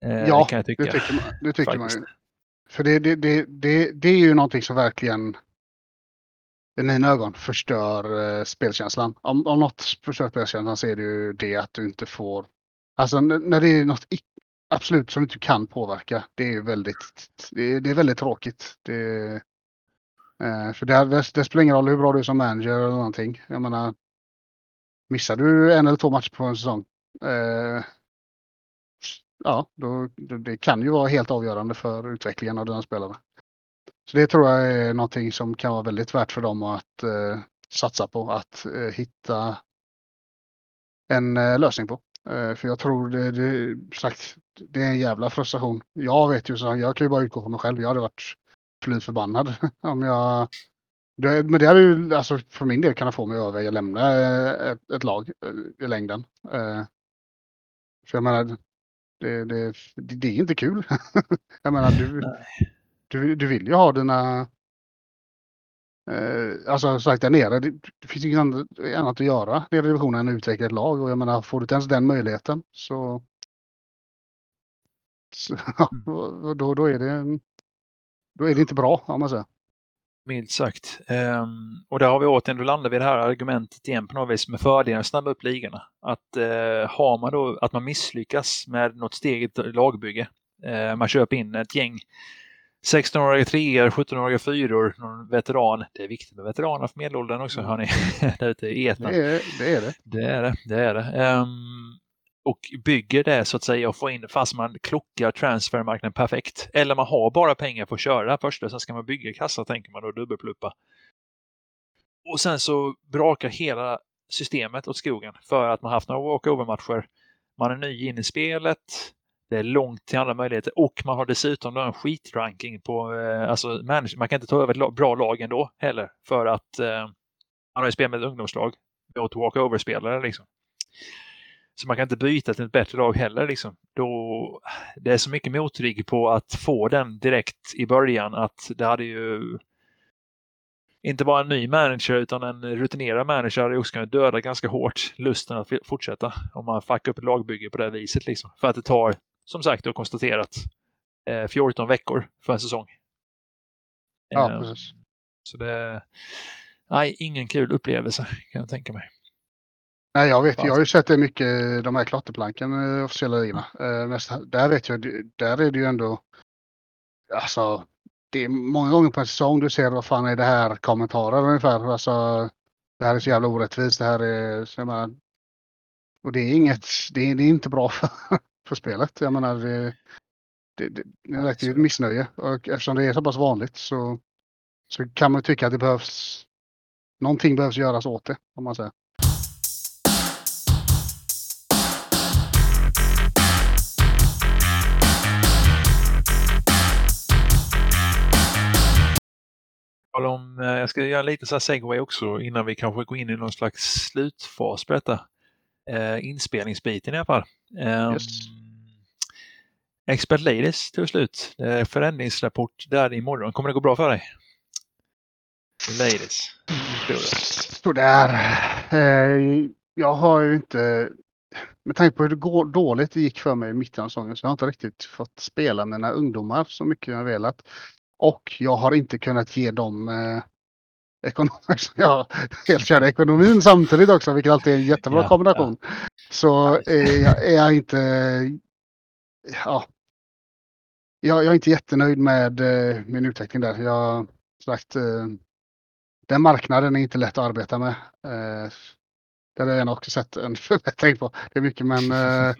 Eh, ja, det, kan jag tycka, det tycker man, det tycker man ju. För det, det, det, det, det är ju någonting som verkligen i mina ögon förstör eh, spelkänslan. Om, om något förstör spelkänslan så är det ju det att du inte får... Alltså när det är något absolut som du inte kan påverka. Det är väldigt, det är, det är väldigt tråkigt. Det, eh, för det, det, det, spelar ingen roll hur bra du är som manager eller någonting. Jag menar, missar du en eller två matcher på en säsong. Eh, ja, då, det kan ju vara helt avgörande för utvecklingen av dina spelare. Så det tror jag är någonting som kan vara väldigt värt för dem att eh, satsa på. Att eh, hitta en eh, lösning på. Eh, för jag tror det, det, sagt, det är en jävla frustration. Jag vet ju så, jag kan ju bara utgå från mig själv. Jag hade varit fly förbannad *laughs* om jag... Det, men det hade ju, alltså för min del kunnat få mig att överväga att lämna eh, ett, ett, lag eh, i längden. Eh, för jag menar, det, det, det är inte kul. *laughs* jag menar, du, du, du vill ju ha dina Eh, alltså sagt där nere, det, det finns inget annat, annat att göra nere i divisionen än att utveckla ett lag och jag menar får du inte ens den möjligheten så. *laughs* då, då, är det, då är det inte bra om man säger. Milt sagt. Um, och där har vi återigen, då landar vi det här argumentet igen på något vis med fördelen att snabba upp ligorna. Att uh, har man då, att man misslyckas med något steg i lagbygge, uh, man köper in ett gäng 16-åriga treor, 17-åriga fyror, någon veteran. Det är viktigt med veteraner för medelåldern också, mm. hörni. *laughs* där ute i etern. Det. Är det. det är det. det, är det. Um, och bygger det så att säga och får in, fast man klockar transfermarknaden perfekt. Eller man har bara pengar för att köra det första, sen ska man bygga kassa tänker man då, dubbelpluppa. Och sen så brakar hela systemet åt skogen för att man haft några walkover-matcher. Man är ny in i spelet. Det är långt till andra möjligheter och man har dessutom då en skitranking på, eh, alltså man kan inte ta över ett bra lag ändå heller för att eh, man har ju spelat med ett ungdomslag mot walkover-spelare liksom. Så man kan inte byta till ett bättre lag heller liksom. Då, det är så mycket motrigg på att få den direkt i början att det hade ju inte bara en ny manager utan en rutinerad manager hade också kunnat döda ganska hårt lusten att fortsätta om man fuckar upp ett lagbygge på det viset. Liksom. För att det tar som sagt, du har konstaterat, eh, 14 veckor för en säsong. Ja, eh, precis. Så det nej, ingen kul upplevelse kan jag tänka mig. Nej, jag vet. Jag har ju sett det mycket, de här klotterplanken, eh, officiella ligorna. Eh, där vet jag, där är det ju ändå, alltså, det är många gånger på en säsong du ser vad fan är det här kommentarer ungefär. Alltså, det här är så jävla orättvist. Det här är, så jag menar, och det är inget, det är, det är inte bra *laughs* för, för spelet. Jag menar, det, det, det, det är ett missnöje och eftersom det är så pass vanligt så, så kan man tycka att det behövs någonting behövs göras åt det om man säger. Om, eh, jag ska göra lite så här segway också innan vi kanske går in i någon slags slutfas på detta. Eh, inspelningsbiten i alla fall. Yes. Expert Ladies till slut. Förändringsrapport där imorgon. Kommer det gå bra för dig? Ladies. Sådär. Eh, jag har ju inte, med tanke på hur det går, dåligt det gick för mig i mitten av säsongen, så jag har inte riktigt fått spela mina ungdomar så mycket jag velat. Och jag har inte kunnat ge dem eh, ekonomi, *laughs* jag helt kör ekonomin samtidigt också, vilket alltid är en jättebra ja, kombination. Ja. Så är jag, är inte, ja, jag, jag, är inte jättenöjd med eh, min utveckling där. Jag sagt, eh, den marknaden är inte lätt att arbeta med. Eh, det har jag också sett en *laughs* förbättring på. Det är mycket men eh,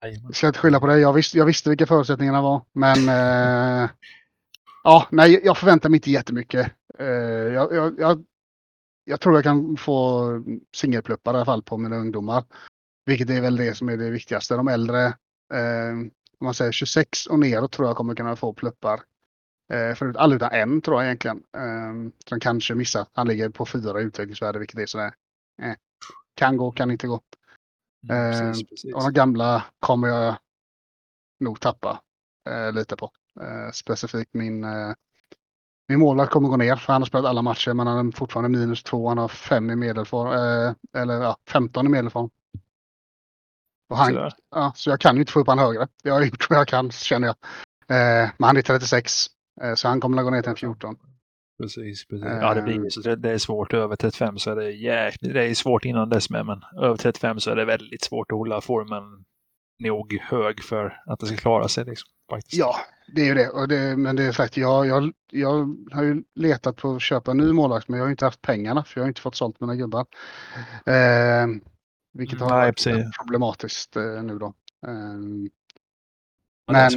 jag ska inte skylla på det. Jag visste, jag visste vilka förutsättningarna var. Men eh, *laughs* ja, nej, jag förväntar mig inte jättemycket. Eh, jag, jag, jag, jag tror jag kan få singelpluppar i alla fall på mina ungdomar. Vilket är väl det som är det viktigaste. De äldre, eh, om man säger 26 och neråt tror jag kommer kunna få pluppar. Eh, förut alla utan en tror jag egentligen. Eh, som kanske missar. Han ligger på fyra i utvecklingsvärde vilket är sådär. Eh, kan gå, kan inte gå. Mm, precis, ehm, precis. Och de gamla kommer jag nog tappa eh, lite på. Eh, specifikt min, eh, min målvakt kommer gå ner för han har spelat alla matcher men han är fortfarande minus två. Han har fem i medelform, eh, eller ja, 15 i medelform. Och han, ja, så jag kan ju inte få upp han högre. Jag har gjort vad jag kan känner jag. Eh, men han är 36 eh, så han kommer att gå ner till en 14. Precis, precis. Ja, det blir så. Det är svårt. Över 35 så är det jäkligt. Det är svårt innan dess med, men över 35 så är det väldigt svårt att hålla formen nog hög för att det ska klara sig. Liksom, faktiskt. Ja, det är ju det. Det men det är sagt, jag, jag, jag har ju letat på att köpa en ny målvakt, men jag har inte haft pengarna för jag har inte fått sålt mina gubbar. Eh, vilket har Nej, varit problematiskt eh, nu då. Eh, men,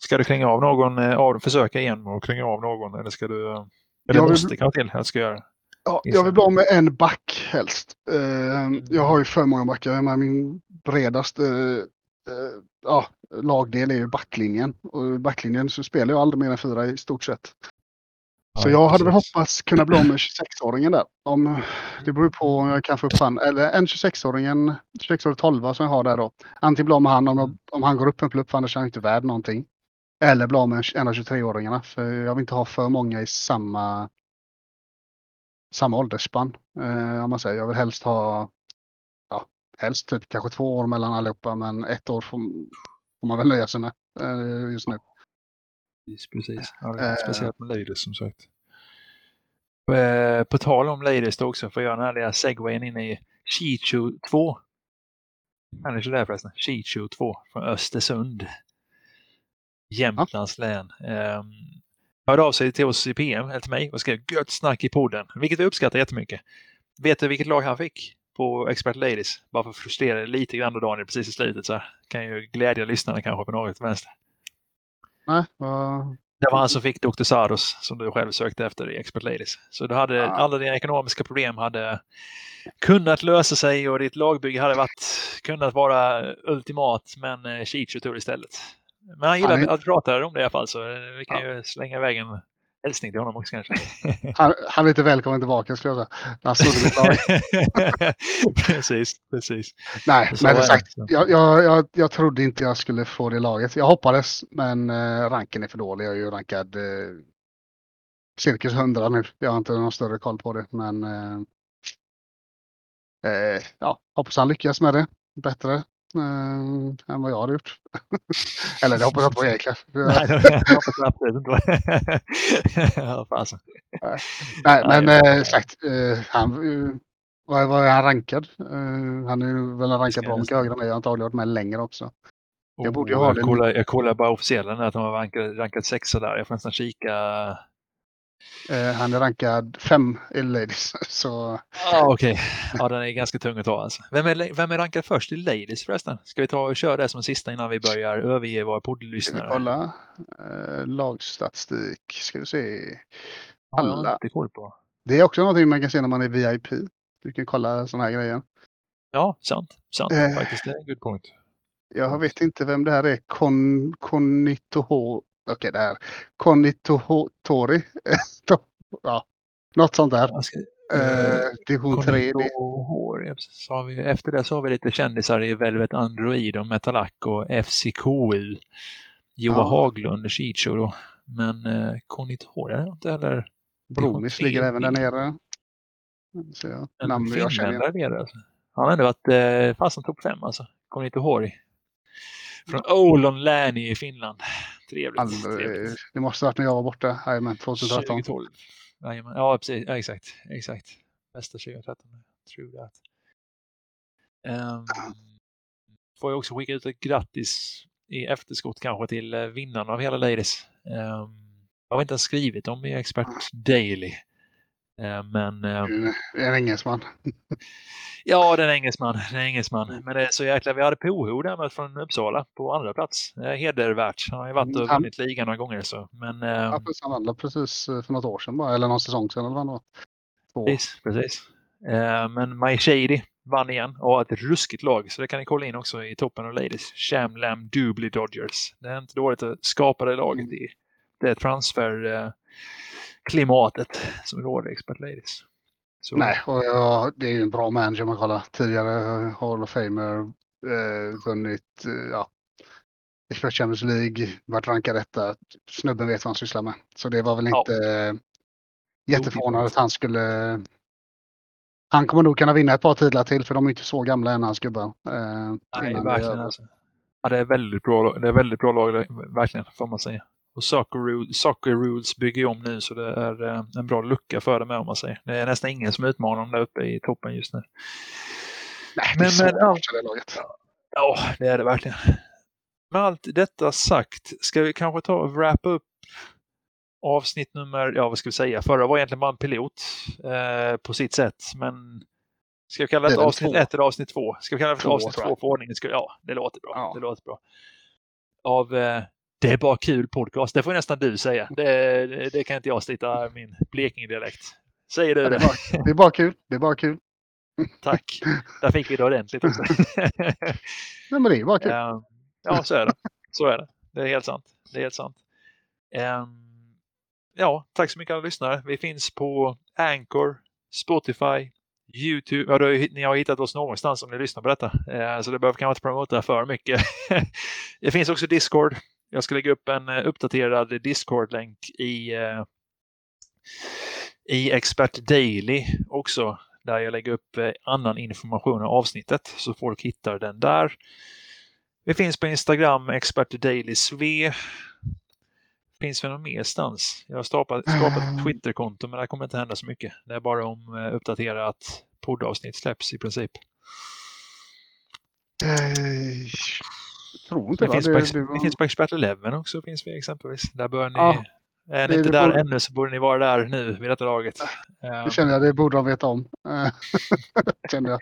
Ska du klänga av någon, eh, försöka igen och klänga av någon eller ska du eller jag måste kanske till, jag ska göra. Ja, jag vill bli av med en back helst. Uh, jag har ju för många backar. Men min bredaste uh, ja, lagdel är ju backlinjen. Och i backlinjen så spelar jag aldrig mer än fyra i stort sett. Så jag hade väl hoppats kunna bli av med 26-åringen där. Om, det beror på om jag kan få upp han, eller en 26-åringen, 26-årig 12 som jag har där då. Antingen bli av med han om, om han går upp en plupp, för annars är han inte värd någonting. Eller bli av med en av 23-åringarna. För jag vill inte ha för många i samma, samma åldersspann. Eh, om man säger. Jag vill helst ha, helst typ kanske två år mellan allihopa. Men ett år får, får man väl nöja sig med eh, just nu. Precis, precis. Ja, eh, speciellt med Ladies som sagt. Eh, på tal om Ladies då också, för att göra den här lilla segwayen in i Chichu 2. Han är så där förresten. Chichu 2 från Östersund. Jämtlands län. Um, hörde av sig till oss i PM, eller till mig, och skrev gött snack i podden, vilket vi uppskattar jättemycket. Vet du vilket lag han fick på Expert Ladies? Bara för att frustrera lite grann då Daniel precis i slutet så här. Kan ju glädja lyssnarna kanske på något vänster. Nej, uh... Det var han som fick Dr. Saros som du själv sökte efter i Expert Ladies. Så du hade, uh... alla dina ekonomiska problem hade kunnat lösa sig och ditt lagbygge hade varit, kunnat vara ultimat men eh, Chicho tog det istället. Men han gillar han är... att prata om det i alla fall så vi kan ja. ju slänga iväg en hälsning till honom också kanske. *laughs* Han, han är inte välkommen tillbaka skulle jag säga. *laughs* Precis, precis. Nej, så men det sagt, jag, jag, jag, jag trodde inte jag skulle få det laget. Jag hoppades, men eh, ranken är för dålig. Jag är ju rankad eh, cirkus 100 nu. Jag har inte någon större koll på det, men eh, eh, ja, hoppas han lyckas med det bättre Uh, än vad jag hade gjort. *laughs* Eller det hoppas jag inte på egentligen. Nej, det hoppas jag absolut inte *laughs* ja, Nej, men äh, sagt, uh, han, uh, vad, vad är han rankad? Uh, han är väl rankad bra mycket högre än mig. Antagligen varit med längre också. Jag borde ju oh, ha jag, kollar, jag kollar bara officiella att de har rankat, rankat sexa där. Jag får nästan kika Eh, han är rankad fem i Ladies. *laughs* Så... Ah, Okej, okay. ja, den är ganska tung att ta alltså. Vem är, vem är rankad först i Ladies förresten? Ska vi ta och köra det som sista innan vi börjar överge våra poddlyssnare? Ska vi kolla. Eh, lagstatistik, ska vi se. Alla. Ja. Det är också någonting man kan se när man är VIP. Du kan kolla sådana här grejer. Ja, sant. sant. Eh, Faktiskt, det är en good point. Jag vet inte vem det här är. Kon, Konitoho okej det här, Konditori. *laughs* ja, något sånt där. Ska, eh, division 3. Så vi, efter det så har vi lite kändisar i Velvet Android och Metalac och FCKU. Joa ja. Haglund, Chicho då. Men eh, är inte heller Bromis ligger även där nere. Så namn jag känner. Där nere, alltså. Han har ändå varit eh, fasen topp fem alltså. Kommer inte ihåg. Från Oulon Läni i Finland. Trevligt, All, trevligt. Det måste ha varit när jag var borta. Jajamän, 2013. 2012. Jajamän. Ja, precis. Ja, exakt. exakt. Bästa 2013. True that. Um, får jag också skicka ut ett grattis i efterskott kanske till eh, vinnarna av hela Ladies. Um, jag har inte ens skrivit dem i Expert Daily. Uh, men... Um, en engelsman. *laughs* ja, det är en engelsman. Det är en engelsman. Men det är så jäkla... Vi hade Poho där från Uppsala på andra plats. Det är hedervärt. Han har ju varit och vunnit ligan några gånger. Så. Men, um, ja, precis, han vann precis eh, för något år sedan bara, eller någon säsong sedan eller vad det var. Precis, precis. Men My Shady vann igen och har ett ruskigt lag. Så det kan ni kolla in också i toppen av Ladies. Sham Lam Doobly Dodgers. Det är inte dåligt att skapa det laget mm. i det transferklimatet uh, som råder i Expert Ladies. Så. Nej, och ja, det är ju en bra manager man kollar. Tidigare Hall of Famer eh, vunnit eh, ja, Expert Champions League, varit rankad detta. Snubben vet vad han sysslar med. Så det var väl inte ja. jätteförvånande att han skulle han kommer nog kunna vinna ett par titlar till för de är inte så gamla än hans gubbar. Eh, Nej, verkligen. Alltså. Ja, det är väldigt bra, det är väldigt bra lag, verkligen, får man säga. Och Soccer Rules, Soccer Rules bygger om nu så det är eh, en bra lucka för dem om man säger. Det är nästan ingen som utmanar dem där uppe i toppen just nu. Nej, det är så men, ja, det laget. Ja, det är det verkligen. Med allt detta sagt, ska vi kanske ta och wrappa upp avsnitt nummer, ja vad ska vi säga, förra var egentligen bara en pilot eh, på sitt sätt. Men ska vi kalla det, det avsnitt ett eller avsnitt två? Ska vi kalla det för två, avsnitt två för ordningen? Ja, det låter bra. Ja. Det låter bra. Av eh, Det är bara kul podcast, det får nästan du säga. Det, det, det kan inte jag slita min Blekinge-dialekt. Säger du ja, det? Är bara, det är bara kul. Det är bara kul. Tack. Där fick vi det ordentligt också. *laughs* Nej, men det är bara kul. Ja, så är det. Så är det. Det är helt sant. Det är helt sant. Um, ja, tack så mycket alla lyssnare. Vi finns på Anchor, Spotify, Youtube. Ja, ni har hittat oss någonstans om ni lyssnar på detta. Eh, så det behöver kanske inte promota för mycket. *laughs* det finns också Discord. Jag ska lägga upp en eh, uppdaterad Discord-länk i, eh, i Expert Daily också. Där jag lägger upp annan information om avsnittet så folk hittar den där. Vi finns på Instagram, Expert Daily Sve. Finns det någon merstans? Jag har skapat, skapat ett Twitterkonto men det kommer inte hända så mycket. Det är bara om uppdaterat poddavsnitt släpps i princip. Eh, tror inte det. Finns det, på, det, det finns på Expert Eleven också finns vi exempelvis. Där bör ni, ja, är ni inte där borde... ännu så borde ni vara där nu vid detta laget. Det känner jag, det borde de veta om. *laughs* känner jag.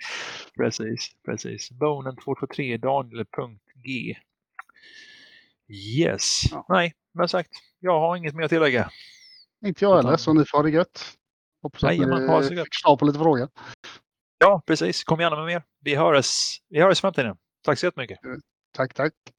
Precis, precis. Bonen223 Daniel.g Yes. Ja. Nej, men sagt, jag har inget mer att tillägga. Inte jag heller, så ni får ha det gött. Hoppas att ni fick svar på lite frågor. Ja, precis. Kom gärna med mer. Vi hörs, vi hörs i framtiden. Tack så jättemycket. Tack, tack.